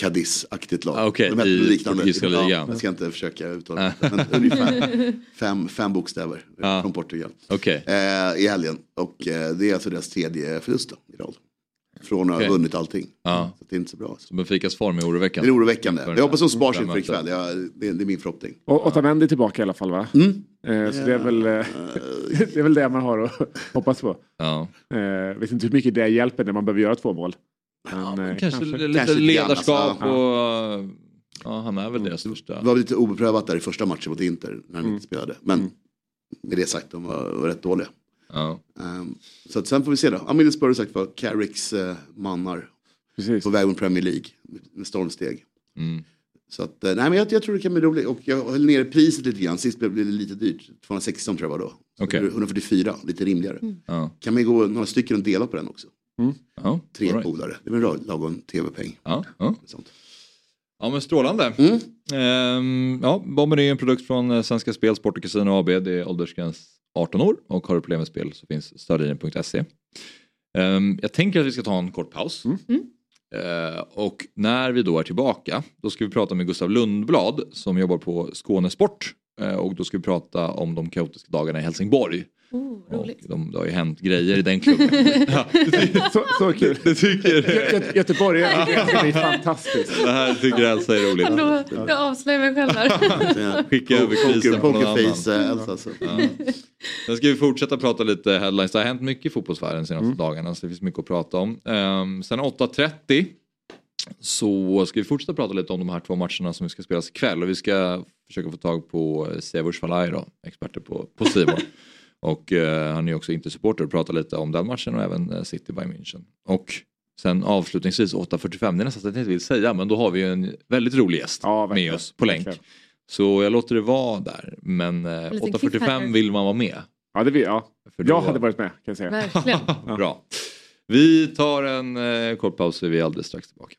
Cadiz-aktigt lag. Ah, okej, De hette liknande. Ja, jag ska inte försöka uttala det. Men ungefär <laughs> fem, fem bokstäver Ja. från Portugal. Okej. Eh, I helgen. Och eh, det är alltså deras tredje förlust då, i rad. Från att Okej. ha vunnit allting. Ja. Så det är inte så bra. Alltså. Så Benficas form är Det oroväckande. är oroväckande. Jag hoppas de spar sig för ikväll. Jag, det, det är min förhoppning. Och Otamendi är tillbaka i alla fall va? Mm. Eh, så det är, väl, eh, <laughs> det är väl det man har att <laughs> hoppas på. Ja. Eh, vet inte hur mycket det hjälper när man behöver göra två mål. Men, eh, Kanske, Kanske lite grann, ledarskap alltså. och... Ja, han är väl deras största. Det var lite obeprövat där i första matchen mot Inter när han inte spelade. Men med det sagt, de var, var rätt dåliga. Ja. Ehm, så att sen får vi se då. Ja, Middlesbrough har sagt var Carricks uh, mannar Precis. på väg mot Premier League med stormsteg. Mm. Så att, eh, nej men jag, jag tror det kan bli roligt. Och jag höll ner priset lite grann. Sist blev det lite dyrt. 216 tror jag var då. Det 144, lite rimligare. Ja. Kan man gå några stycken och dela på den också. Ja. Tre right. polare. Det är väl en lagom tv-peng. Ja. Ja. Sånt. ja, men strålande. Mm. Ehm, ja, Bomben är en produkt från eh, Svenska Spel, Sport och Casino AB. Det är åldersgräns 18 år och har du problem med spel så finns stödlinjen.se. Ehm, jag tänker att vi ska ta en kort paus. Eh, och när vi då är tillbaka då ska vi prata med Gustav Lundblad som jobbar på Skåne Sport. Eh, och då ska vi prata om de kaotiska dagarna i Helsingborg. Oh, roligt. de, det har ju hänt grejer i den klubben. <laughs> ja, <laughs> Så, så kul. det tycker Gö- Gö- Göteborg är, det är fantastiskt. det här tycker Elsa är roligt. Då, jag avslöjar mig själv där. Skicka över krisen på någon annan. Pokerface, eh, Elsa. Så. Ja. Sen ska vi fortsätta prata lite headlines. Det har hänt mycket i fotbollsvärlden de senaste dagarna så det finns mycket att prata om. Um, sen 8.30 så ska vi fortsätta prata lite om de här två matcherna som ska spelas ikväll och vi ska försöka få tag på Severs Falai då, experter på, på Simon. <laughs> och eh, han är också inte supporter och pratar lite om den matchen och även eh, City by München. Och sen avslutningsvis 8.45, det är nästan att jag inte vill säga men då har vi ju en väldigt rolig gäst Ja, med oss på länk. Verkligen. Så jag låter det vara där men eh, liten 8.45 cliffhanger. vill man vara med. Ja, det vill jag. För då- Jag hade varit med kan jag säga. Verkligen. <laughs> Bra. Vi tar en eh, kort paus så är vi alldeles strax tillbaka.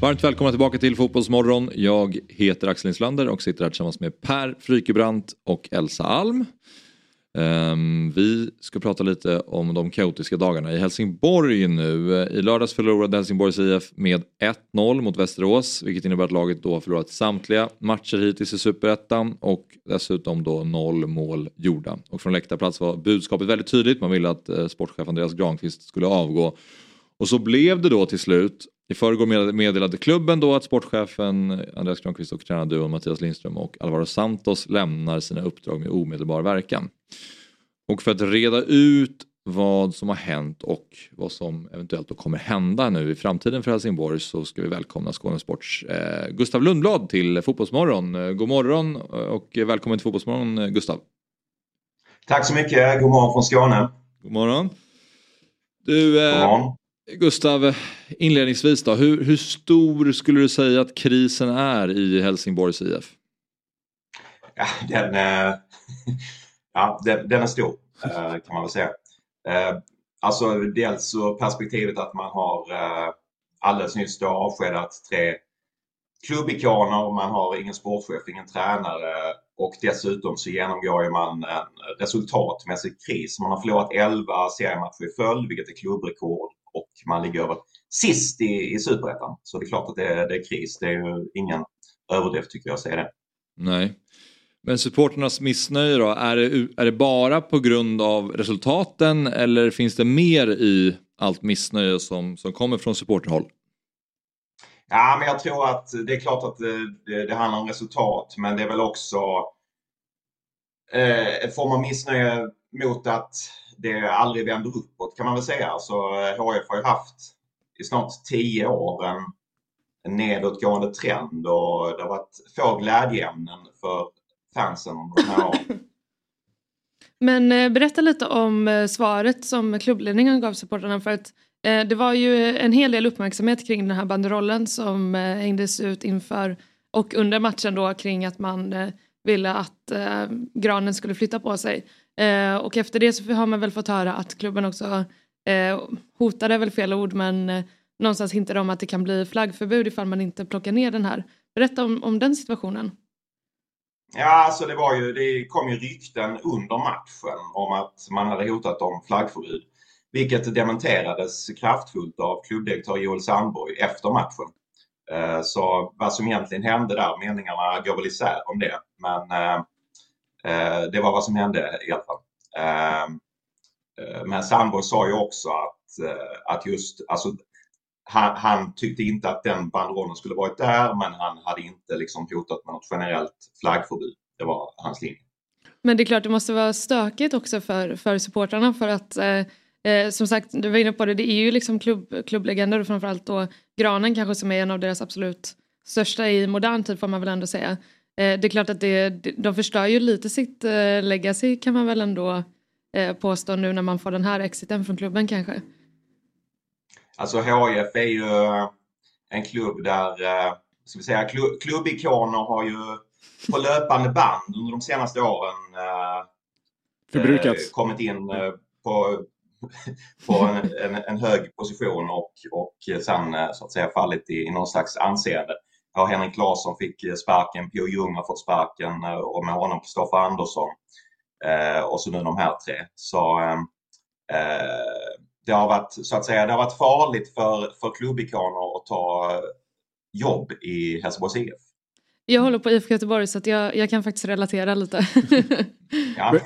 Varmt välkomna tillbaka till Fotbollsmorgon. Jag heter Axel Inslander och sitter här tillsammans med Per Frykebrant och Elsa Alm. Ehm, vi ska prata lite om de kaotiska dagarna i Helsingborg nu. Eh, I lördags förlorade Helsingborgs IF med 1-0 mot Västerås vilket innebär att laget då har förlorat samtliga matcher hittills i Superettan och dessutom då noll mål gjorda. Och från läktarplats var budskapet väldigt tydligt. Man ville att eh, sportchef Andreas Granqvist skulle avgå. Och så blev det då till slut. I förrgår med- meddelade klubben då att sportchefen Andreas Granqvist och tränarduon Mattias Lindström och Alvaro Santos lämnar sina uppdrag med omedelbar verkan. Och för att reda ut vad som har hänt och vad som eventuellt då kommer hända nu i framtiden för Helsingborg så ska vi välkomna Skånesports eh, Gustav Lundblad till Fotbollsmorgon. Eh, God morgon eh, och välkommen till Fotbollsmorgon eh, Gustav. Tack så mycket. God morgon från Skåne. God morgon. Du, eh. Gustav, inledningsvis då, hur, hur stor skulle du säga att krisen är i Helsingborgs IF? Ja, den, eh, ja, den, den är stor eh, kan man väl säga. Eh, alltså dels så perspektivet att man har alldeles nyss då avskedat tre klubbikoner. Man har ingen sportchef, ingen tränare och dessutom så genomgår man en resultatmässig kris. Man har förlorat 11 seriematcher i följd, vilket är klubbrekord man ligger över sist i, i superettan. Så det är klart att det är, det är kris. Det är ju ingen överdrift tycker jag att säga det. Nej. Men supporternas missnöje då, är det, är det bara på grund av resultaten eller finns det mer i allt missnöje som, som kommer från supporterhåll? Ja, men jag tror att det är klart att det, det, det handlar om resultat, men det är väl också eh, en form av missnöje mot att det aldrig vänder uppåt kan man väl säga. Alltså, HF har ju haft i snart tio år en, en nedåtgående trend och det har varit få glädjeämnen för fansen under de här åren. <laughs> Men eh, berätta lite om eh, svaret som klubbledningen gav supportrarna för att eh, det var ju en hel del uppmärksamhet kring den här banderollen som hängdes ut inför och under matchen då kring att man ville att granen skulle flytta på sig. Eh, och efter det så har man väl fått höra att klubben också eh, hotade väl fel ord men eh, någonstans hintade om att det kan bli flaggförbud ifall man inte plockar ner den här. Berätta om, om den situationen. Ja, alltså det var ju, det kom ju rykten under matchen om att man hade hotat om flaggförbud. Vilket dementerades kraftfullt av klubbdirektör Joel Sandborg efter matchen. Eh, så vad som egentligen hände där, meningarna går väl isär om det. Men eh, Eh, det var vad som hände i alla fall. Ehm, eh, men Sandborg sa ju också att, eh, att just, alltså, han, han, tyckte inte att den banderollen skulle varit där men han hade inte liksom hotat med något generellt flaggförbud. Det var hans linje. Men det är klart det måste vara stökigt också för, för supportrarna för att eh, Eh, som sagt, du var inne på det, det är ju liksom klubb, klubblegender och framförallt då Granen kanske som är en av deras absolut största i modern tid får man väl ändå säga. Eh, det är klart att det, de förstör ju lite sitt eh, legacy kan man väl ändå eh, påstå nu när man får den här exiten från klubben kanske. Alltså HIF är ju en klubb där, ska vi säga, klubb, klubbikoner har ju på löpande band under de senaste åren Förbrukats. Kommit in på <laughs> på en, en, en, hög position och, och sen så att säga fallit i, i någon slags anseende. Ja, Henrik Larsson fick eh, sparken, Pio Ljung har fått sparken eh, och med honom Kristoffer Andersson. Eh, och så nu de här tre. Så ehm, eh, det har varit så att säga, det har varit farligt för, för klubbikoner att ta eh, jobb i Helsingborgs IF. Jag håller på IFK Göteborg så att jag, jag kan faktiskt relatera lite. ja.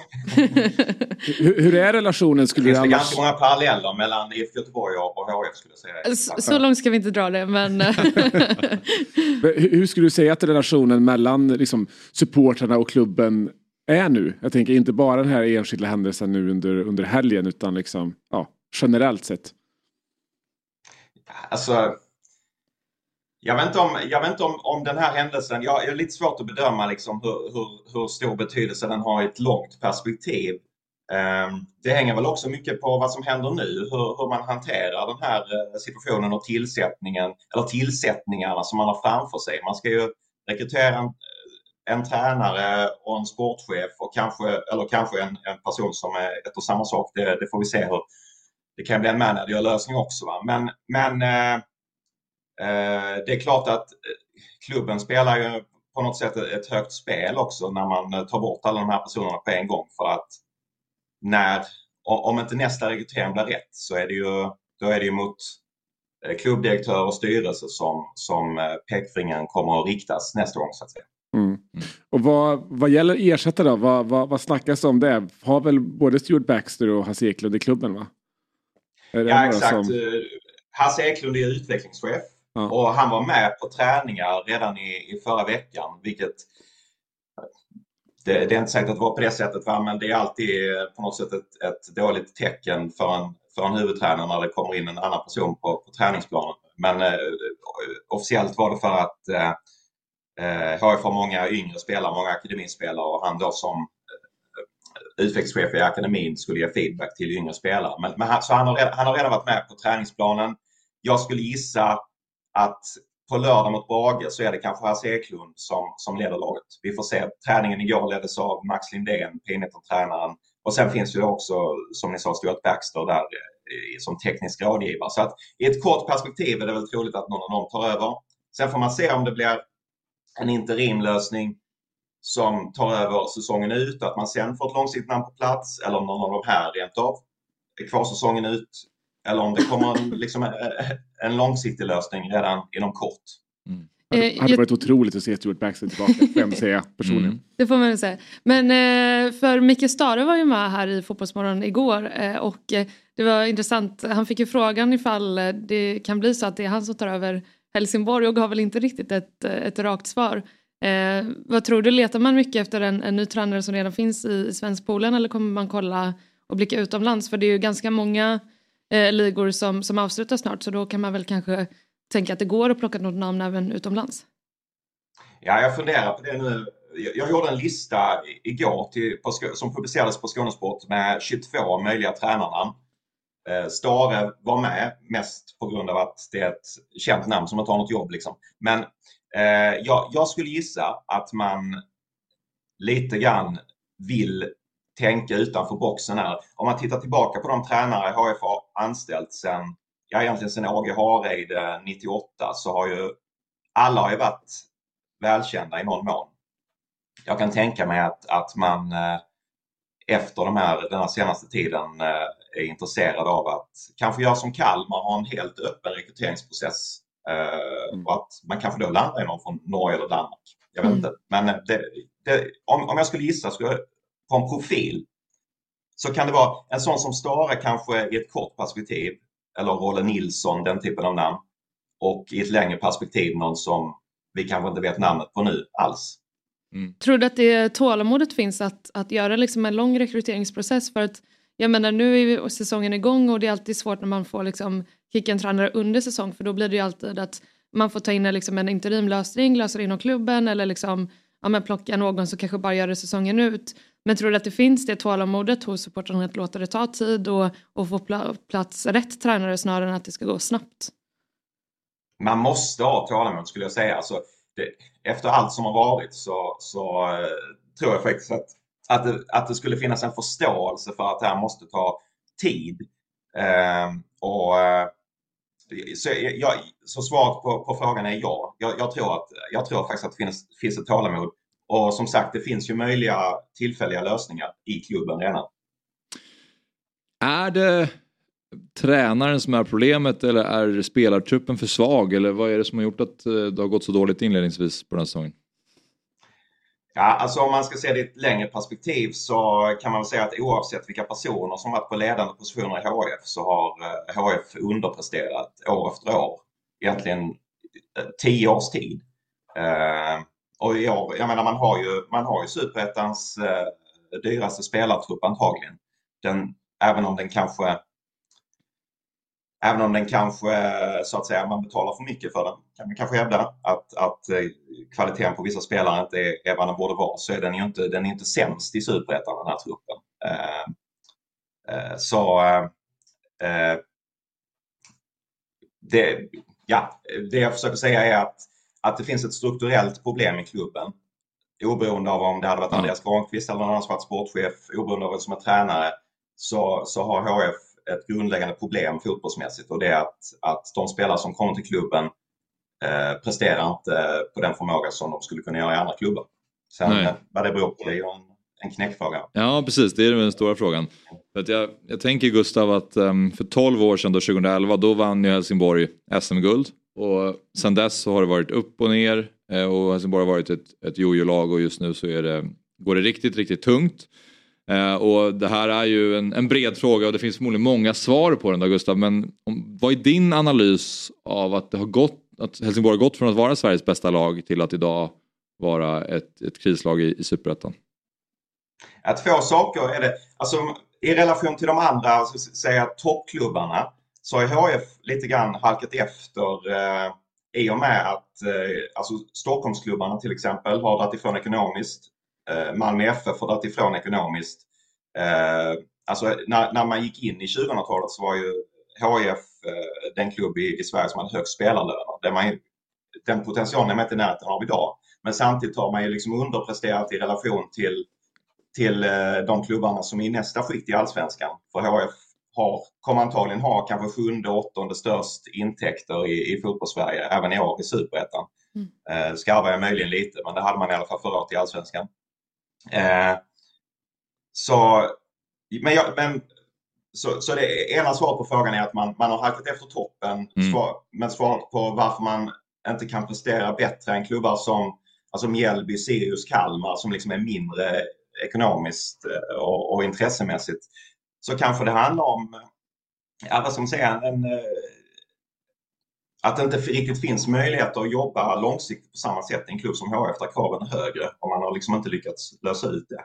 hur, hur, är relationen? Skulle det finns annars... ganska många paralleller mellan IFK Göteborg och HIF skulle jag säga. Så, så långt ska vi inte dra det men... <laughs> hur skulle du säga att relationen mellan liksom, supportrarna och klubben är nu? Jag tänker inte bara den här enskilda händelsen nu under, under helgen utan liksom, ja, generellt sett. Alltså jag vet inte om, jag vet inte om, om den här händelsen, jag är lite svårt att bedöma liksom hur, hur, hur stor betydelse den har i ett långt perspektiv. Ehm, det hänger väl också mycket på vad som händer nu, hur, hur man hanterar den här eh, situationen och tillsättningen, eller tillsättningarna som man har framför sig. Man ska ju rekrytera en, en tränare och en sportchef och kanske, eller kanske en, en person som är ett och samma sak. Det, det får vi se hur. Det kan bli en managerlösning också. Va? Men, men Eh, det är klart att eh, klubben spelar ju på något sätt ett högt spel också när man eh, tar bort alla de här personerna på en gång för att när, om inte nästa rekrytering blir rätt så är det ju, då är det ju mot klubbdirektör och styrelse som, som pekfingern kommer att riktas nästa gång så att säga. Mm. Och vad, vad gäller ersättare då? Vad, vad, vad snackas om det? Har väl både Stuart Baxter och Hasse Eklund i klubben va? ja exakt. Som... Hasse Eklund är utvecklingschef Mm. Och han var med på träningar redan i, i förra veckan, vilket det, det, är inte säkert att det var på det sättet, va? men det är alltid på något sätt ett, ett dåligt tecken för en, för en huvudtränare när det kommer in en annan person på, på träningsplanen. Men eh, officiellt var det för att eh, eh HIF har många yngre spelare, många akademispelare och han då som eh, utvecklingschef i akademin skulle ge feedback till yngre spelare. Men, men han, så han har, redan, han har redan varit med på träningsplanen. Jag skulle gissa att på lördag mot Brage så är det kanske Hasse Eklund som, som leder laget. Vi får se. Träningen igår leddes av Max Lindén, p tränaren Och sen finns ju också, som ni sa, Stuart Baxter där eh, som teknisk rådgivare. Så att i ett kort perspektiv är det väl troligt att någon av dem tar över. Sen får man se om det blir en interimlösning som tar över säsongen ut, att man sen får ett långsiktigt namn på plats eller om någon av de här rent av är kvar säsongen ut eller om det kommer en, liksom, eh, en långsiktig lösning redan inom kort. Mm. Det hade varit otroligt att se Stuart Baxter tillbaka, vem säger jag personligen. Mm. Det får man väl säga. Men eh, för Micke Stare var ju med här i Fotbollsmorgon igår eh, och det var intressant. Han fick ju frågan ifall det kan bli så att det är han som tar över Helsingborg och gav väl inte riktigt ett, ett rakt svar. Eh, vad tror du, letar man mycket efter en, en ny tränare som redan finns i, i Svenskpolen eller kommer man kolla och blicka utomlands? För det är ju ganska många eh, ligor som, som avslutas snart så då kan man väl kanske tänka att det går att plocka något namn även utomlands. Ja, jag funderar på det nu. Jag, jag gjorde en lista igår till, på, som publicerades på Skånesport med 22 möjliga tränarnamn. Eh, Stare var med mest på grund av att det är ett känt namn som inte har något jobb. Liksom. Men eh, jag, jag skulle gissa att man lite grann vill tänka utanför boxen här. Om man tittar tillbaka på de tränare HIF har anställt sedan ja egentligen sedan Åge Hareid 98 så har ju alla har ju varit välkända i någon mån. Jag kan tänka mig att, att man eh, efter de här, den här senaste tiden eh, är intresserad av att kanske göra som Kalmar, ha en helt öppen rekryteringsprocess. Mm. Och att man kanske då landar i någon från Norge eller Danmark. Jag vet mm. inte. Men det, det, om, om jag skulle gissa skulle på en profil så kan det vara en sån som Stare kanske i ett kort perspektiv eller Rolle Nilsson, den typen av namn. Och i ett längre perspektiv någon som vi kanske inte vet namnet på nu alls. Mm. Tror du att det tålamodet finns att, att göra liksom en lång rekryteringsprocess? För att jag menar nu är säsongen igång och det är alltid svårt när man får liksom kicka en tränare under säsong för då blir det ju alltid att man får ta in liksom en interimlösning, lösa det inom klubben eller liksom ja, men plocka någon som kanske bara gör det säsongen ut. Men tror du att det finns det tålamodet hos supportrarna att låta det ta tid och, och få plats rätt tränare snarare än att det ska gå snabbt? Man måste ha tålamod skulle jag säga. Alltså, det, efter allt som har varit så, så eh, tror jag faktiskt att, att, det, att det skulle finnas en förståelse för att det här måste ta tid. Ehm, eh, och så, jag, så svaret på, på, frågan är ja. Jag, jag, tror att, jag tror faktiskt att det finns, finns ett tålamod. Och som sagt, det finns ju möjliga tillfälliga lösningar i klubben redan. Är det tränaren som är problemet eller är spelartruppen för svag? Eller vad är det som har gjort att eh, det har gått så dåligt inledningsvis på den här säsongen? Ja, alltså om man ska se det i ett längre perspektiv så kan man säga att oavsett vilka personer som varit på ledande positioner i HF så har HF eh, underpresterat år efter år. Egentligen eh, tio års tid. Och i år, jag menar man har ju, man har ju Superettans eh, dyraste spelartrupp antagligen. Den, även om den kanske Även om den kanske, så att säga, man betalar för mycket för den, kan man kanske hävda att, att eh, kvaliteten på vissa spelare inte är, är vad den borde vara, så är den ju inte, den är inte sämst i Superettan den här truppen. Eh, eh, så eh, eh det, ja, det jag försöker säga är att, att det finns ett strukturellt problem i klubben. Oberoende av om det hade varit Andreas Granqvist eller någon annan som varit sportchef, oberoende av vem som är tränare, så, så har HF ett grundläggande problem fotbollsmässigt och det är att, att de spelare som kommer till klubben eh, presterar inte på den förmåga som de skulle kunna göra i andra klubbar. Sen Nej. Eh, vad det beror på det är en, en knäckfråga. Ja precis, det är den stora frågan. För jag, jag tänker Gustav att um, för 12 år sedan, då, 2011, då vann ju Helsingborg SM-guld. Och sen dess så har det varit upp och ner eh, och Helsingborg har varit ett, ett jojo-lag och just nu så är det, går det riktigt, riktigt tungt. Eh, och det här är ju en, en, bred fråga och det finns förmodligen många svar på den då Gustav. Men om, vad är din analys av att det har gått, att Helsingborg har gått från att vara Sveriges bästa lag till att idag vara ett, ett krislag i, i Superettan? Två saker är det. Alltså, I relation till de andra alltså, säga, toppklubbarna så har HF lite grann halkat efter eh, i och med att eh, alltså, Stockholmsklubbarna till exempel har dragit ifrån ekonomiskt. Eh, Malmö FF har dragit ifrån ekonomiskt. Eh, alltså när, när man gick in i 2000-talet så var ju HIF eh, den klubb i, i Sverige som hade högst spelarlöner. Det man, den potentialen är man inte i närheten av idag. Men samtidigt har man ju liksom underpresterat i relation till, till eh, de klubbarna som är i nästa skikt i allsvenskan. För HF har, kommer antagligen ha kanske sjunde, åttonde störst intäkter i, i fotbollssverige även i år i superettan. Mm. Eh, skarvar jag möjligen lite men det hade man i alla fall förra året i allsvenskan. Eh, så, men, jag, men så, så det ena svaret på frågan är att man, man har halkat efter toppen. Mm. Svar, men svaret på varför man inte kan prestera bättre än klubbar som alltså Mjällby, Sirius, Kalmar som liksom är mindre ekonomiskt eh, och, och intressemässigt. Så kanske det handlar om, ja, vad som säger, en, eh, att det inte riktigt finns möjligheter att jobba långsiktigt på samma sätt i en klubb som HF där kraven är högre och man har liksom inte lyckats lösa ut det.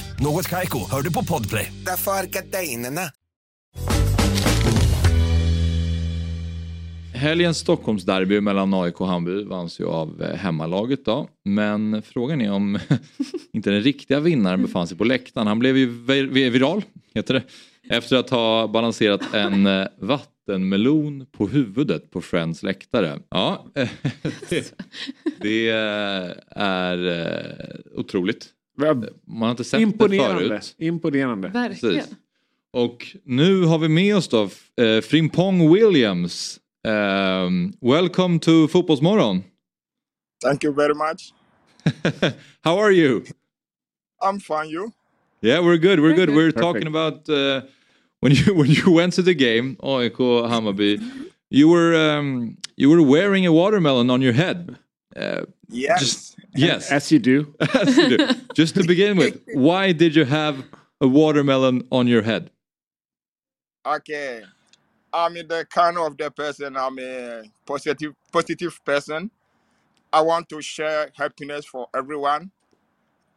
Något kajko, hör du på podplay. Därför är gardinerna. Helgens Stockholmsderby mellan AIK och Hammarby vanns ju av eh, hemmalaget då. Men frågan är om <laughs> inte den riktiga vinnaren befann sig på läktaren. Han blev ju viral, heter det. Efter att ha balanserat en eh, vattenmelon på huvudet på Friends läktare. Ja, <laughs> det, det eh, är otroligt man har inte sett det Imponerande. förut. Imponerande. Verkligen. Precis. Och nu har vi med oss då eh, Frimpong Williams. Um, welcome to Fotbollsmorgon. Thank you very much. <laughs> How are you? I'm fine. You? Yeah, we're good. We're good. good. We're Perfect. talking about uh, when you <laughs> when you went to the game, AIK Hammarby. You were um, you were wearing a watermelon on your head. Uh, Yes. Just, yes. As you do. <laughs> As you do. Just to begin with, <laughs> why did you have a watermelon on your head? Okay. I'm the kind of the person. I'm a positive, positive person. I want to share happiness for everyone,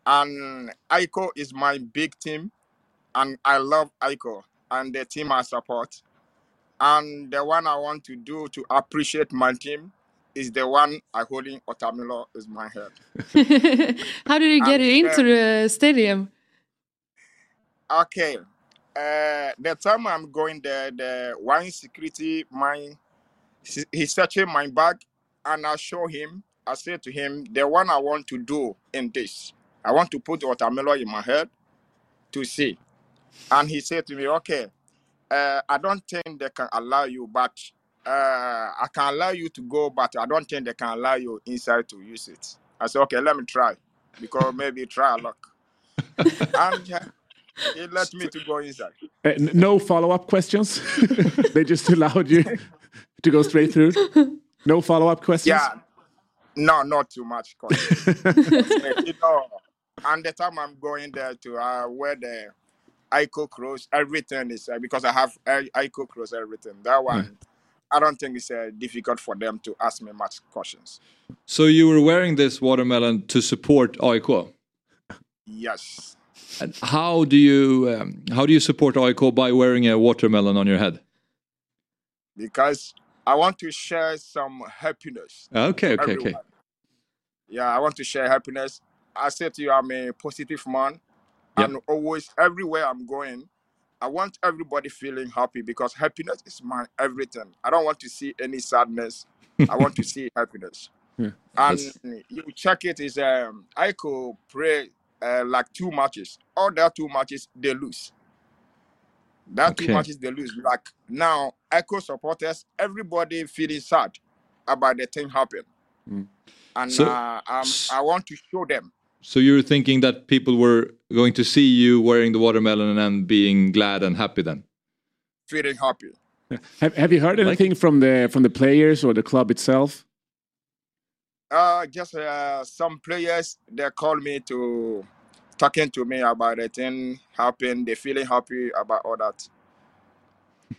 and ICO is my big team, and I love ICO and the team I support. And the one I want to do to appreciate my team is the one I holding Otamilo is my head. <laughs> How did you get I'm it into sure- the stadium? Okay. Uh, the time I'm going there, the one security man, he- he's searching my bag, and I show him. I say to him, the one I want to do in this, I want to put watermelon in my head to see. And he said to me, okay, uh, I don't think they can allow you, but uh, I can allow you to go, but I don't think they can allow you inside to use it. I said, okay, let me try, because <laughs> maybe try a luck. and uh, he let me to go inside. Uh, n- no follow-up questions. <laughs> they just allowed you to go straight through. No follow-up questions. Yeah, no, not too much. questions. <laughs> you know, and the time I'm going there to uh, wear the ICO clothes, everything is uh, because I have I- ICO clothes, everything. That one, I don't think it's uh, difficult for them to ask me much questions. So you were wearing this watermelon to support AIK. Yes. And how do you um, how do you support AIK by wearing a watermelon on your head? because I want to share some happiness. Okay, okay, okay. Yeah, I want to share happiness. I said to you, I'm a positive man, Yeah. and always everywhere I'm going, I want everybody feeling happy because happiness is my everything. I don't want to see any sadness. I want to <laughs> see happiness. Yeah. And That's- you check it is um I could play uh, like two matches. All that two matches they lose. That two matches they lose. Like now, Echo supporters, everybody feeling sad about the thing happen. Mm. And So- uh, um, I want to show them. So you're thinking that people were going to see you wearing the watermelon and being glad and happy then? feeling happy. <laughs> Have, have you heard anything from the from the players or the club itself? Uh, just uh, some players they called me to talking to me about the thing happen. They feeling happy about all that.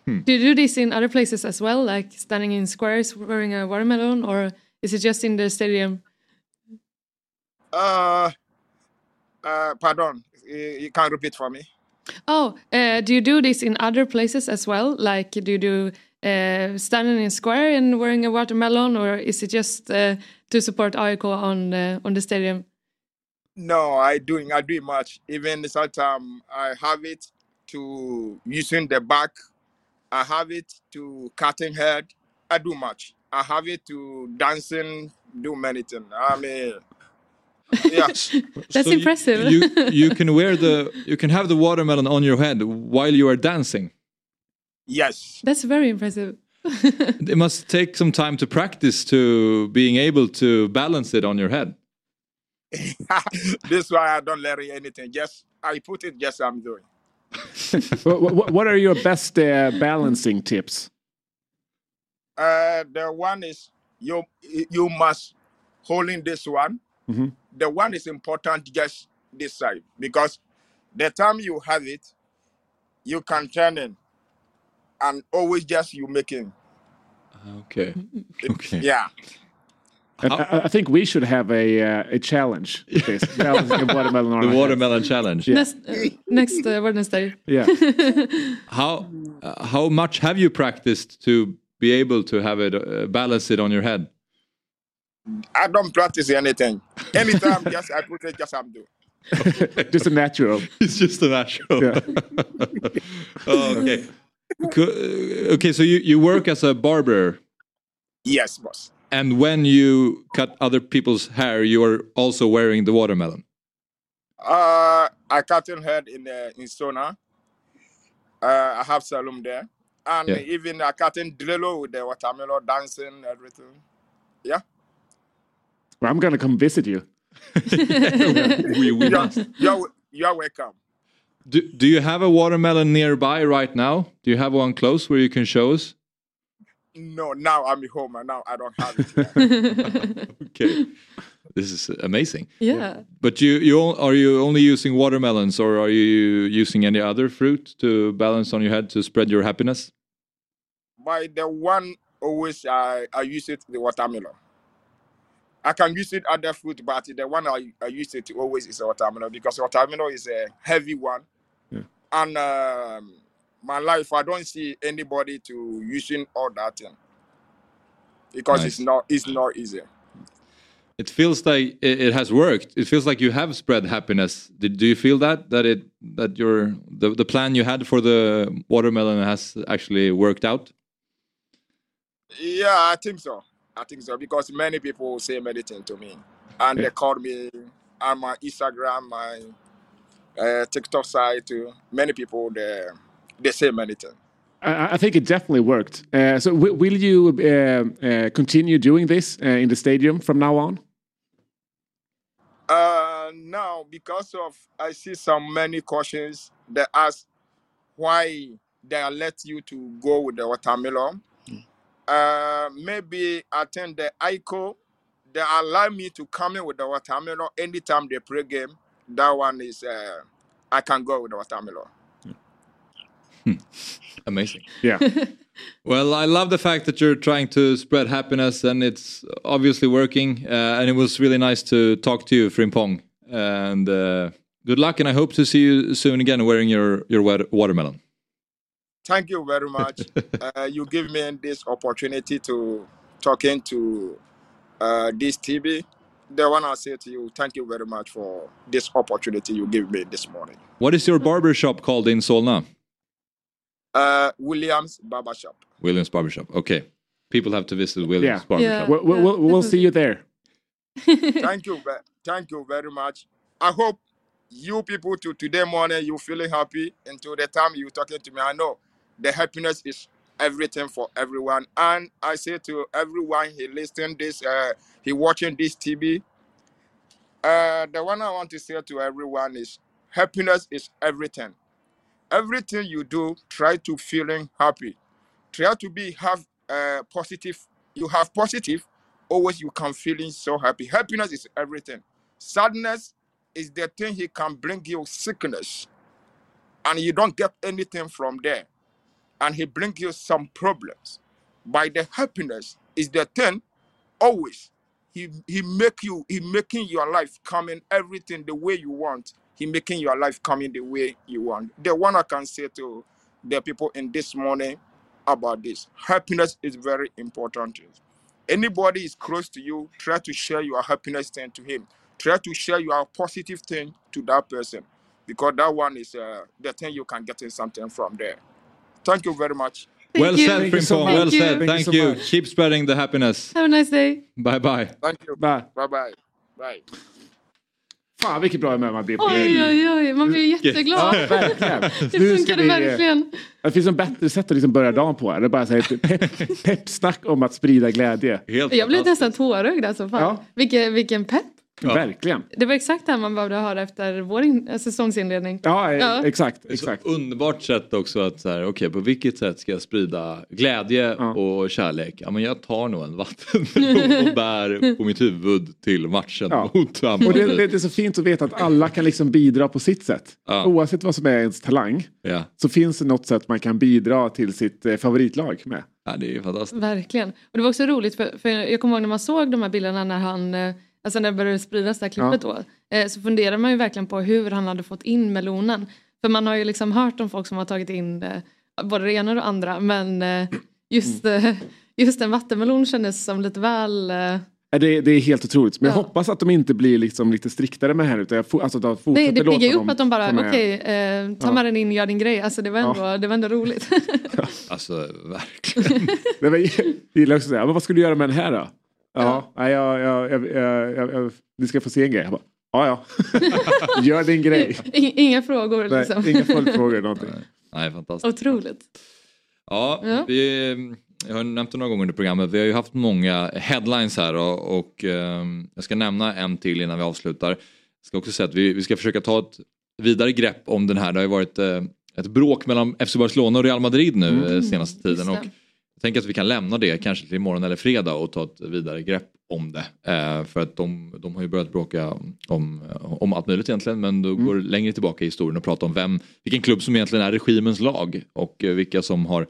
Do you do this in other places as well, like standing in squares wearing a watermelon, or is it just in the stadium? Uh, uh, pardon, you, you can repeat for me. Oh, uh, do you do this in other places as well? Like, do you do uh, standing in square and wearing a watermelon, or is it just uh, to support AIK on uh, on the stadium? No, I doing I doing much. Even sometimes I have it to using the back. I have it to cutting head. I do much. I have it to dancing. Do many things. I mean, yeah. <laughs> That's So impressive. You, <laughs> you can wear the you can have the watermelon on your head while you are dancing. Yes. That's very impressive. <laughs> It must take some time to practice to being able to balance it on your head. this why I don't learn anything. Just I put it. Just I'm doing. what, what, what are your best uh, balancing tips? Uh, the one is you you must holding this one. Mhm. The one is important just this side because the time you have it, you can turn in, and always just you making. Okay. Okay. Yeah. And I, I think we should have a uh, a challenge. with <laughs> This balancing watermelon The our heads. watermelon challenge. Yeah. Next, uh, next uh, Wednesday. <laughs> Yeah. How uh, how much have you practiced to be able to have it uh, balance it on your head? I don't practice anything. Anytime, <laughs> just I put it, just I'm doing. <laughs> just a natural. <laughs> It's just a natural. Yeah. oh, okay. Okay, so you, you work as a barber, Yes, boss. and when you cut other people's hair, you are also wearing the watermelon. Uh, I cutting head in uh, in Sona. Uh, I have salon there, and Yeah. even I cutting Drello with the watermelon dancing, everything. Yeah. Well, I'm gonna come visit you. <laughs> we, we You're, you're, you're welcome. Do, do you have a watermelon nearby right now? Do you have one close where you can show us? No, now I'm home and now I don't have it. <laughs> Okay. This is amazing. Yeah. But you, you are you only using watermelons or are you using any other fruit to balance on your head to spread your happiness? By the one always I, I use it the watermelon. I can use it other fruit, but the one I, I use it always is a watermelon because watermelon is a heavy one. Yeah. And um, my life, I don't see anybody to using all that thing because it's not it's not easy. It feels like it, it has worked. It feels like you have spread happiness. Did, do you feel that that it that your the, the plan you had for the watermelon has actually worked out? Yeah, I think so. I think so because many people say many things to me, and they call me on my Instagram, my uh, TikTok site. Too. Many people they they say many things. I, I think it definitely worked. Uh, so will you uh, uh, continue doing this uh, in the stadium from now on? Uh, now because of I see some many questions that ask why they let you to go with the watermelon. Uh, maybe attend the ICO they allow me to come in with the watermelon anytime they play game. That one is uh, I can go with the watermelon. <laughs> Amazing. Yeah. <laughs> Well, I love the fact that you're trying to spread happiness, and it's obviously working. Uh, and it was really nice to talk to you, Frimpong. And uh, good luck, and I hope to see you soon again wearing your your wat- watermelon. Thank you very much. <laughs> uh, you give me this opportunity to talking to uh, this TV. The one I say to you, thank you very much for this opportunity you give me this morning. What is your barber shop called in Solna? Uh, Williams Barbershop. Williams Barbershop. Okay, people have to visit Williams Yeah. Barbershop. We'll, we'll, we'll, we'll see you there. thank you, thank you very much. I hope you people to today morning you feeling happy until the time you talking to me. I know the happiness is everything for everyone, and I say to everyone he listening this, uh, he watching this TV. Uh, the one I want to say to everyone is happiness is everything. Everything you do, try to feeling happy. Try to be have uh, positive. You have positive, always you can feeling so happy. Happiness is everything. Sadness is the thing he can bring you sickness, and you don't get anything from there, and he brings you some problems. By the happiness is the thing, always he he make you he making your life coming everything the way you want. He making your life coming the way you want. The one I can say to the people in this morning about this happiness is very important anybody is close to you, try to share your happiness thing to him. Try to share your positive thing to that person because that one is uh, the thing you can get in something from there. Thank you very much. well you. said, Thank you so Frimpong. Well Thank you. said. Thank you Thank so you. much. Keep spreading the happiness. Have a nice day. Bye bye. Thank you. Bye. Bye bye. Bye. Fan vilket bra humör man blir på. Oj, oj, oj. Man blir jätteglad. Ja, verkligen. <laughs> Det funkade vi, verkligen. Det finns en bättre sätt att liksom börja dagen på. Det är bara ett pepp, peppsnack <laughs> om att sprida glädje. Helt Jag blev nästan tårögd alltså. Fan. Ja. Vilken, vilken pepp. Ja. Verkligen. Det var exakt det här man behövde höra efter vår in- säsongsinledning. Ja, eh, Ja. exakt. Är så exakt. underbart sätt också att så här, okej på vilket sätt ska jag sprida glädje Ja. och kärlek? Ja men jag tar nog en vattenmelon och bär på mitt huvud till matchen Ja. mot Och Hammarby. det, det, det är så fint att veta att alla kan liksom bidra på sitt sätt. Ja. Oavsett vad som är ens talang Ja. så finns det något sätt man kan bidra till sitt eh, favoritlag med. ja, det är ju fantastiskt. Verkligen. Och det var också roligt för, för jag kommer ihåg när man såg de här bilderna när han, eh, alltså när det började spridas det här klippet då. Eh, så funderar man ju verkligen på hur han hade fått in melonen. För man har ju liksom hört om folk som har tagit in eh, både det ena och det andra men eh, just, Mm. eh, just en vattenmelon kändes som lite väl... eh, Ja, Det, det är helt otroligt. Men jag Ja. hoppas att de inte blir liksom lite striktare med det här. Utan jag alltså, att de fortsätter Nej, det piggar ju upp att de bara, okej, eh, ta Ja. med den in gör din grej. Alltså det var ändå, Ja. det var ändå roligt. <laughs> Alltså verkligen. <laughs> Nej, men Jag gillar också att säga, men vad ska du göra med den här då? Ja, nej, jag, jag, jag, jag, jag, jag, ni ska få se en grej. Jag bara, ja, ja. <laughs> Gör din grej. Inga frågor Nej, liksom. inga följdfrågor <laughs> någonting. Nej, fantastiskt. Otroligt. Ja, Ja. Vi, jag har nämnt det några gånger under programmet. Vi har ju haft många headlines här och, och ehm, jag ska nämna en till innan vi avslutar. Jag ska också säga att vi, vi ska försöka ta ett vidare grepp om den här. Det har ju varit eh, ett bråk mellan FC Barcelona och Real Madrid nu Mm. eh, senaste tiden. Och. Jag tänker att vi kan lämna det kanske till imorgon eller fredag och ta ett vidare grepp om det. Eh, för att de, de har ju börjat bråka om, om allt möjligt egentligen men då Mm. går längre tillbaka i historien och pratar om vem, vilken klubb som egentligen är regimens lag och eh, vilka som har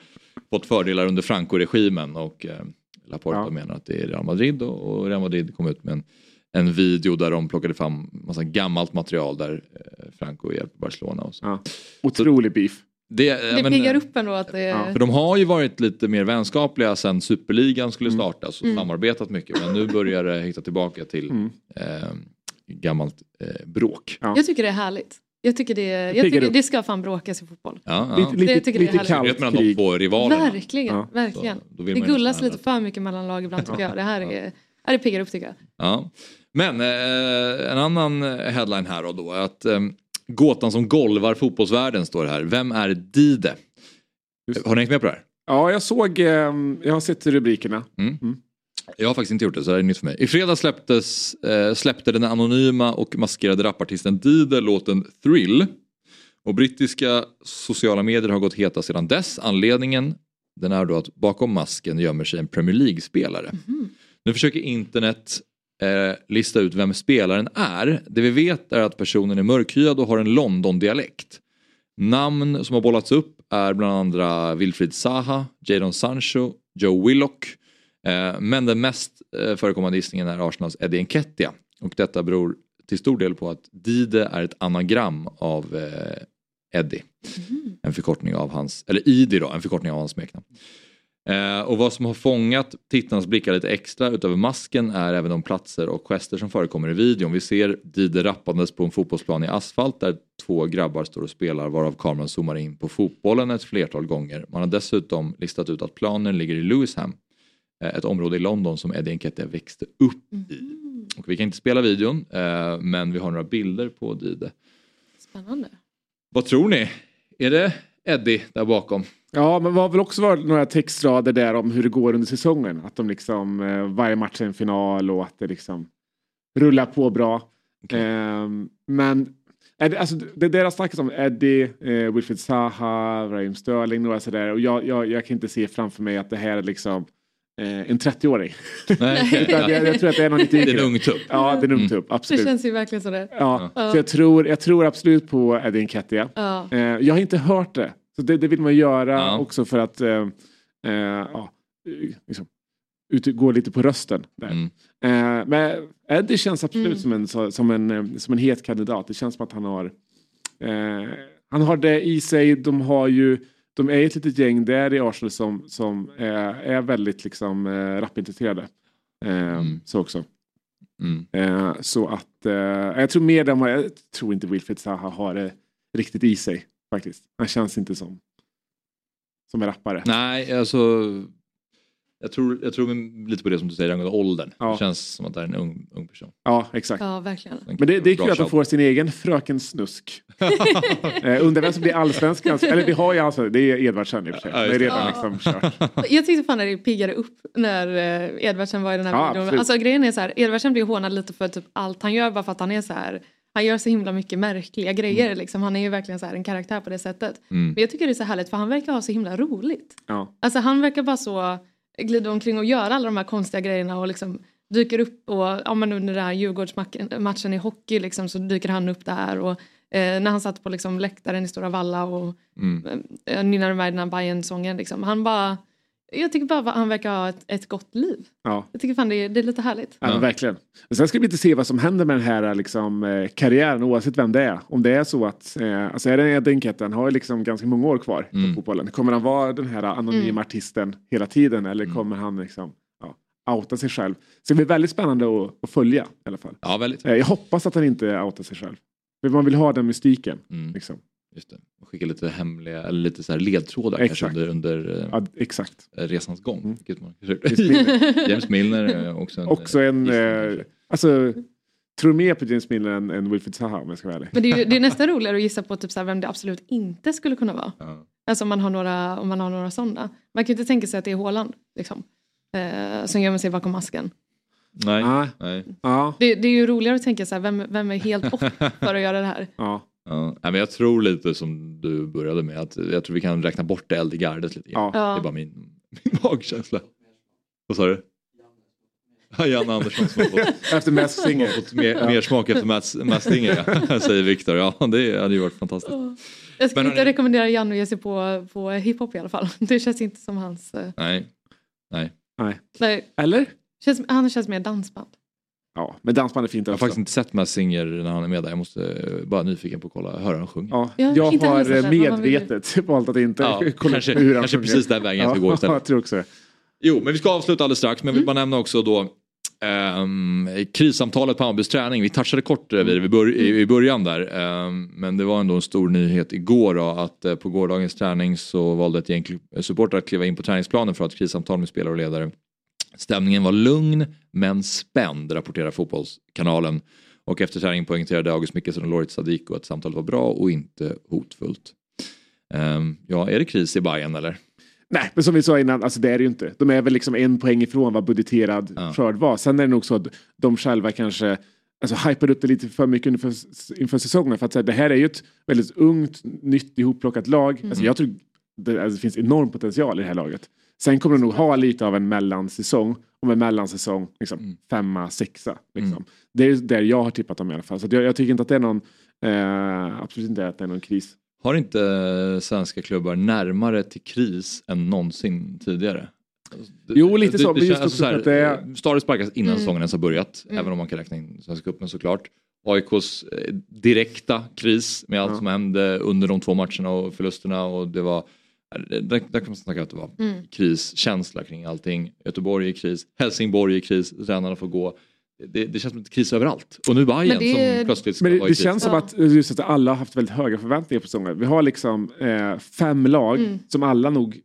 fått fördelar under Franco-regimen och eh, Laporta Ja. menar att det är Real Madrid och, och Real Madrid kom ut med en, en video där de plockade fram massa gammalt material där eh, Franco hjälper Barcelona. Och så. Ja. Otrolig beef. Det, ja, Det men, piggar upp ändå att det för de har ju varit lite mer vänskapliga sen superligan skulle Mm. startas och Mm. samarbetat mycket men nu börjar det hitta tillbaka till Mm. eh, gammalt eh, bråk. Ja. Jag tycker det är härligt. Jag tycker det, jag tycker det ska fan bråkas i fotboll. Ja, ja. Lite, lite, Det lite kallt mellan de krig. två rivalerna. Verkligen, Ja. verkligen. Så, då vill Det gullas lite för mycket mellan lag ibland tycker jag. Det här är, ja, det piggar upp tycker jag. Ja. Men eh, en annan headline här då, då är att eh, gåtan som golvar fotbollsvärlden står det här. Vem är Dide? Just. Har ni hängt med på det här? Ja, jag såg, ehm, jag har sett rubrikerna. Jag har faktiskt inte gjort det så det här är nytt för mig. I fredag släpptes, eh, släppte den anonyma och maskerade rapartisten Dide låten Thrill. Och brittiska sociala medier har gått heta sedan dess. Anledningen den är då att bakom masken gömmer sig en Premier League-spelare. Nu försöker internet eh, lista ut vem spelaren är. Det vi vet är att personen är mörkhyad och har en London-dialekt. Namn som har bollats upp är bland andra Wilfried Zaha, Jadon Sancho, Joe Willock. Eh, men den mest eh, förekommande gissningen är Arsenals Eddie Nketiah. Och detta beror till stor del på att Dide är ett anagram av eh, Eddie. En förkortning av hans, eller Idi då, en förkortning av hans smeknamn. Eh, och vad som har fångat tittarnas blickar lite extra utöver masken är även de platser och gester som förekommer i videon. Vi ser Dide rappandes på en fotbollsplan i asfalt där två grabbar står och spelar varav kameran zoomar in på fotbollen ett flertal gånger. Man har dessutom listat ut att planen ligger i Lewisham, eh, ett område i London som Eddie Nketiah växte upp i. Och vi kan inte spela videon eh, men vi har några bilder på Dide. Spännande. Vad tror ni? Är det Eddie där bakom? Ja, men det har väl också varit några textrader där om hur det går under säsongen. Att de liksom, eh, varje match är en final och att det liksom rullar på bra. Ehm, men är det, alltså, det där har snackats om Eddie, eh, Wilfried Zaha, Raheem Sterling, några sådär. Och jag, jag, jag kan inte se framför mig att det här är liksom eh, en 30-åring. <laughs> Nej. <laughs> Jag, jag tror att det är någon lite Det är yngre. en ung tupp. Ja, det är en ung Mm. tupp, Det absolut. känns ju verkligen så det. Ja, Ja. så jag tror, jag tror absolut på Eddie Nketiah. Ja. Eh, jag har inte hört det. Så det, det vill man göra Ja. också för att eh, eh, ja, liksom, ut, gå lite på rösten. Där. Mm. Eh, men Eddie känns absolut Mm. som, en, som, en, eh, som en het kandidat. Det känns som att han har eh, han har det i sig. De har ju de är ett litet gäng där i Arsenal som, som eh, är väldigt liksom, eh, rapintresserade. Eh, Mm. Så också. Mm. Eh, så att eh, jag tror mer de har, jag tror inte Wilfried Zaha har det riktigt i sig faktiskt. Han känns inte som som en rappare. Nej, alltså jag tror, jag tror lite på det som du säger angående åldern. Ja. Det känns som att det är en ung, ung person. Ja, exakt. Ja, verkligen. Men det, det är kul att de får sin egen Fröken Snusk. <laughs> eh, undrar vem som blir allsvenskans, eller vi har ju alltså, det är Edvardsen i och för sig. Ja, det är redan Ja. liksom kört. Jag tyckte fan att det piggade upp när eh, Edvardsen var i den här Ja, videon. Alltså grejen är så här, Edvardsen blir hånad lite för typ allt han gör bara för att han är så här. Han gör så himla mycket märkliga grejer liksom. Han är ju verkligen så här en karaktär på det sättet. Mm. Men jag tycker det är så härligt för han verkar ha så himla roligt. Ja. Alltså han verkar bara så glida omkring och göra alla de här konstiga grejerna och liksom dyker upp och ja men under den här Djurgårdsmatchen i hockey liksom så dyker han upp där och eh, när han satt på liksom läktaren i Stora Valla och Mm. eh, nynnade med den här Bajen-sången liksom. Han bara jag tycker bara att han verkar ha ett, ett gott liv. Ja. Jag tycker fan det är, det är lite härligt. Ja, men verkligen. Men sen ska vi inte se vad som händer med den här liksom, eh, karriären oavsett vem det är. Om det är så att, eh, alltså är det Ed Enketten, han har ju liksom ganska många år kvar på fotbollen. Kommer han vara den här anonyma Mm. artisten hela tiden eller kommer han liksom, ja, outa sig själv? Så det blir väldigt spännande att, att följa i alla fall. Ja, väldigt. Eh, jag hoppas att han inte outar sig själv. För man vill ha den mystiken. Mm. Liksom. Just det. Och skicka lite hemliga, eller lite så här ledtrådar Exakt. kanske under, under eh, Ja, exakt. resans gång. <laughs> James Milner. James Milner eh, också en, Också en, eh, alltså, tror mer på James Milner än, än Wilfried Zaha om jag ska vara ärlig. Men det är, ju, det är nästan roligare att gissa på typ så här vem det absolut inte skulle kunna vara. Ja. Alltså om man har några, om man har några sådana. Man kan ju inte tänka sig att det är Haaland liksom, eh, som gömmer sig bakom masken. Nej. Ah. Nej. Ja. Det, det är ju roligare att tänka så här, vem, vem är helt <laughs> off för att göra det här? Ja. Ja, men jag tror lite som du började med att jag tror vi kan räkna bort det äldre gardet lite grann. Ja. Det är bara min, <laughs> min magkänsla. Vad sa du? Ja, Janne Andersson som har fått, Efter Masked Singer. fått mer, Ja. mer smak efter Mads Mads Singer, ja, <laughs> säger Viktor. Ja, det hade ju varit fantastiskt. Jag skulle inte rekommendera Janne att ge sig på, på hiphop i alla fall. <laughs> Det känns inte som hans... eh, Nej. Nej. Nej. Nej, Eller? känns, han känns mer dansband. Ja, men dansband är fint Jag har också. faktiskt inte sett Mads Singer när han är med där. Jag måste eh, bara nyfiken på att kolla, höra han sjunga. Ja, Ja, jag inte har medvetet <laughs> valt att inte Ja, kolla kanske- hur han kanske sjunger. precis den vägen jag ska gå istället. Ja, <laughs> jag tror också. Jo, men vi ska avsluta alldeles strax. Men jag vill bara nämna också då ehm, krissamtalet på Hammarbys träning. Vi touchade kort vid det i bör- i, i början där. Ehm, men det var ändå en stor nyhet igår då, att eh, på gårdagens träning så valde ett gäng supportrar att kliva in på träningsplanen för att krissamtal med spelare och ledare. Stämningen var lugn men spänd, rapporterar Fotbollskanalen. Och efter träningen poängterade August Mikkelsen och Lorit Sadiko att samtalet var bra och inte hotfullt. Ehm, ja, är det kris i Bayern eller? Nej, men som vi sa innan, alltså det är det ju inte. De är väl liksom en poäng ifrån vad budgeterad Ja. skörd var. Sen är det nog så att de själva kanske alltså, hypade upp det lite för mycket inför, inför säsongen. För att säga, det här är ju ett väldigt ungt, nytt, ihopplockat lag. Alltså, jag tror det, alltså, det finns enorm potential i det här laget. Sen kommer de nog ha lite av en mellansäsong. Och med mellansäsong, liksom, femma, sexa. Liksom. Det är där jag har tippat dem i alla fall. Så jag, jag tycker inte att det är någon, eh, absolut inte att det är någon kris. Har inte svenska klubbar närmare till kris än någonsin tidigare? Jo, lite så, men känns- just alltså så här, att det är- Stare sparkas innan Mm. säsongen ens har börjat, Mm. även om man kan räkna in Svenska cupen såklart. AIKs eh, direkta kris med allt Ja. som hände under de två matcherna och förlusterna och det var där, där kan man snacka att det var Mm. kriskänsla kring allting. Göteborg är i kris, Helsingborg är i kris, tränarna får gå. Det, det känns som ett kris överallt. Och nu Bayern Men det- som plötsligt ska Men det, vara i det kris. känns som att, just att alla har haft väldigt höga förväntningar på säsongen. Vi har liksom eh, fem lag Mm. som alla nog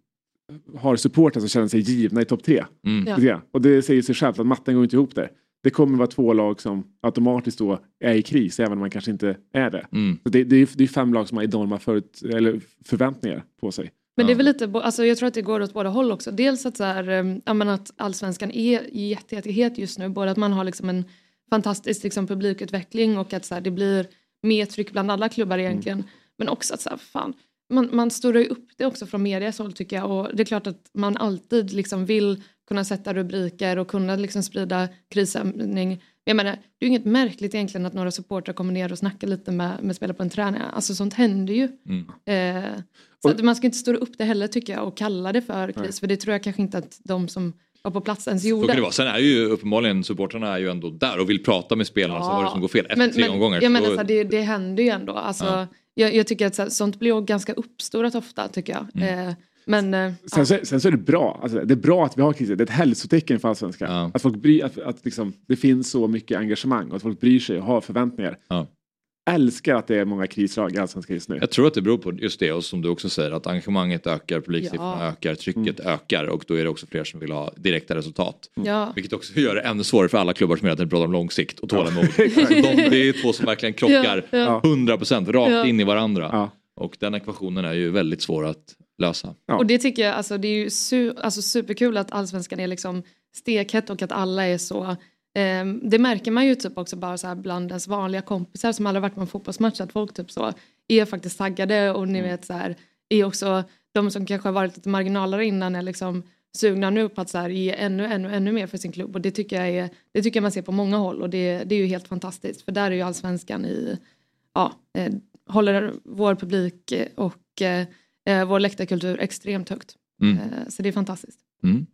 har supportrar som känner sig givna i topp tre. Mm. Ja. Och det säger sig självt att matten går inte ihop där. Det kommer vara två lag som automatiskt då är i kris även om man kanske inte är det. Mm. Så det, det, är, det är fem lag som har enorma förut, eller förväntningar på sig. Men det är väl lite, alltså jag tror att det går åt båda håll också. Dels att, så här, eh, att allsvenskan är jätte, jätte het just nu. Både att man har liksom en fantastisk liksom, publikutveckling och att så här, det blir mer tryck bland alla klubbar egentligen. Men också att så här, fan, man, man storar ju upp det också från medias håll tycker jag. Och det är klart att man alltid liksom vill kunna sätta rubriker och kunna liksom sprida krisstämning. Jag menar, det är inget märkligt egentligen att några supportrar kommer ner och snackar lite med, med spelare på en träning. Alltså sånt händer ju. Mm. Eh, så att man ska inte stå upp det heller tycker jag och kalla det för kris. För det tror jag kanske inte att de som var på plats ens Så gjorde. kan det vara. Sen är ju uppenbarligen supportrarna är ju ändå där och vill prata med spelarna. Så vad är det som går fel efter men, tre men, omgångar? Jag menar, Så- det, det händer ju ändå. Alltså, Ja. jag, jag tycker att så här, sånt blir ganska uppstorat ofta tycker jag. Mm. Eh, men eh, Sen, så, sen så är det bra. Alltså, det är bra att vi har kriser. Det är ett hälsotecken för allsvenskan. Ja. Att, folk bry, att, att liksom, det finns så mycket engagemang och att folk bryr sig och har förväntningar. Ja. Älskar att det är många krislag i allsvenskan just nu. Jag tror att det beror på just det och som du också säger att engagemanget ökar, publiksiffrorna Ja. ökar, trycket ökar och då är det också fler som vill ha direkta resultat. ja. Vilket också gör det ännu svårare för alla klubbar som hela tiden pratar om långsikt och tålamod. <laughs> De, det är två som verkligen krockar Ja, ja. 100% rakt Ja. in i varandra. Ja. Och den ekvationen är ju väldigt svår att lösa. Ja. Och det tycker jag, alltså, det är ju su- alltså, superkul att allsvenskan är liksom stekhett och att alla är så ehm, det märker man ju typ också bara så här bland ens vanliga kompisar som aldrig varit på en fotbollsmatch att folk typ så är faktiskt taggade och ni vet så här är också de som kanske har varit lite marginalare innan är liksom sugna nu på att så här, ge ännu, ännu, ännu mer för sin klubb och det tycker jag är det tycker jag man ser på många håll och det, det är ju helt fantastiskt för där är ju allsvenskan i ja, eh, håller vår publik eh, och eh, eh, vår läktarkultur extremt högt. Mm. Eh, Så det är fantastiskt. Mm.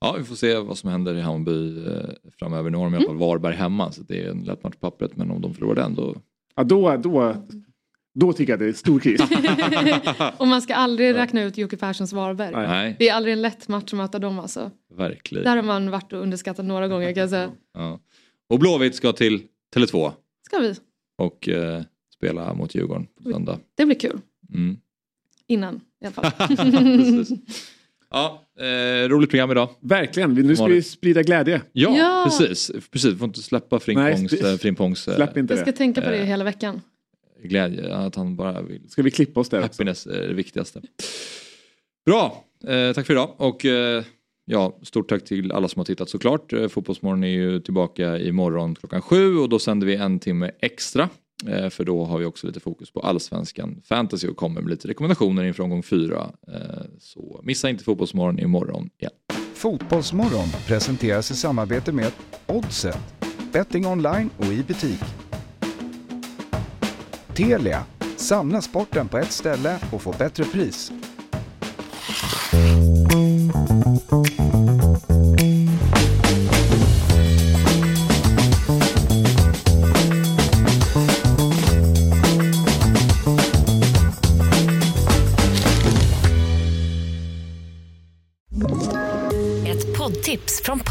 Ja, vi får se vad som händer i Hammarby eh, framöver. Nu har de i alla fall Varberg hemma så det är en lätt match på pappret men om de förlorar den då... Ja, då, då, då tycker jag det är stor kris. <laughs> Och man ska aldrig räkna ut Jocke Perssons Varberg. Nej. Det är aldrig en lätt match att möta dem alltså. Verkligen. Där har man varit och underskattat några gånger kan jag säga. Ja. Och Blåvitt ska till Tele2 Ska vi? och eh, spela mot Djurgården på söndag. Det blir kul. Mm. Innan i alla fall. <laughs> Ja, eh, roligt program idag. Verkligen, nu ska vi sprida glädje. Ja, Ja. precis. precis. Vi får inte släppa Frimpongs, Nej, eh, Frimpongs eh, Släpp inte Jag ska det. tänka på det Eh, hela veckan. glädje. Att han bara vill... Ska vi klippa oss där också? Happiness är det viktigaste. Bra, eh, tack för idag. Och eh, ja, stort tack till alla som har tittat såklart. Eh, Fotbollsmorgon är ju tillbaka imorgon klockan sju och då sänder vi en timme extra. Eh, för då har vi också lite fokus på allsvenskan fantasy och kommer med lite rekommendationer inför omgång fyra. Eh, så missa inte Fotbollsmorgon imorgon igen. Fotbollsmorgon presenteras i samarbete med Oddset, betting online och i butik. Telia, samla sporten på ett ställe och få bättre pris.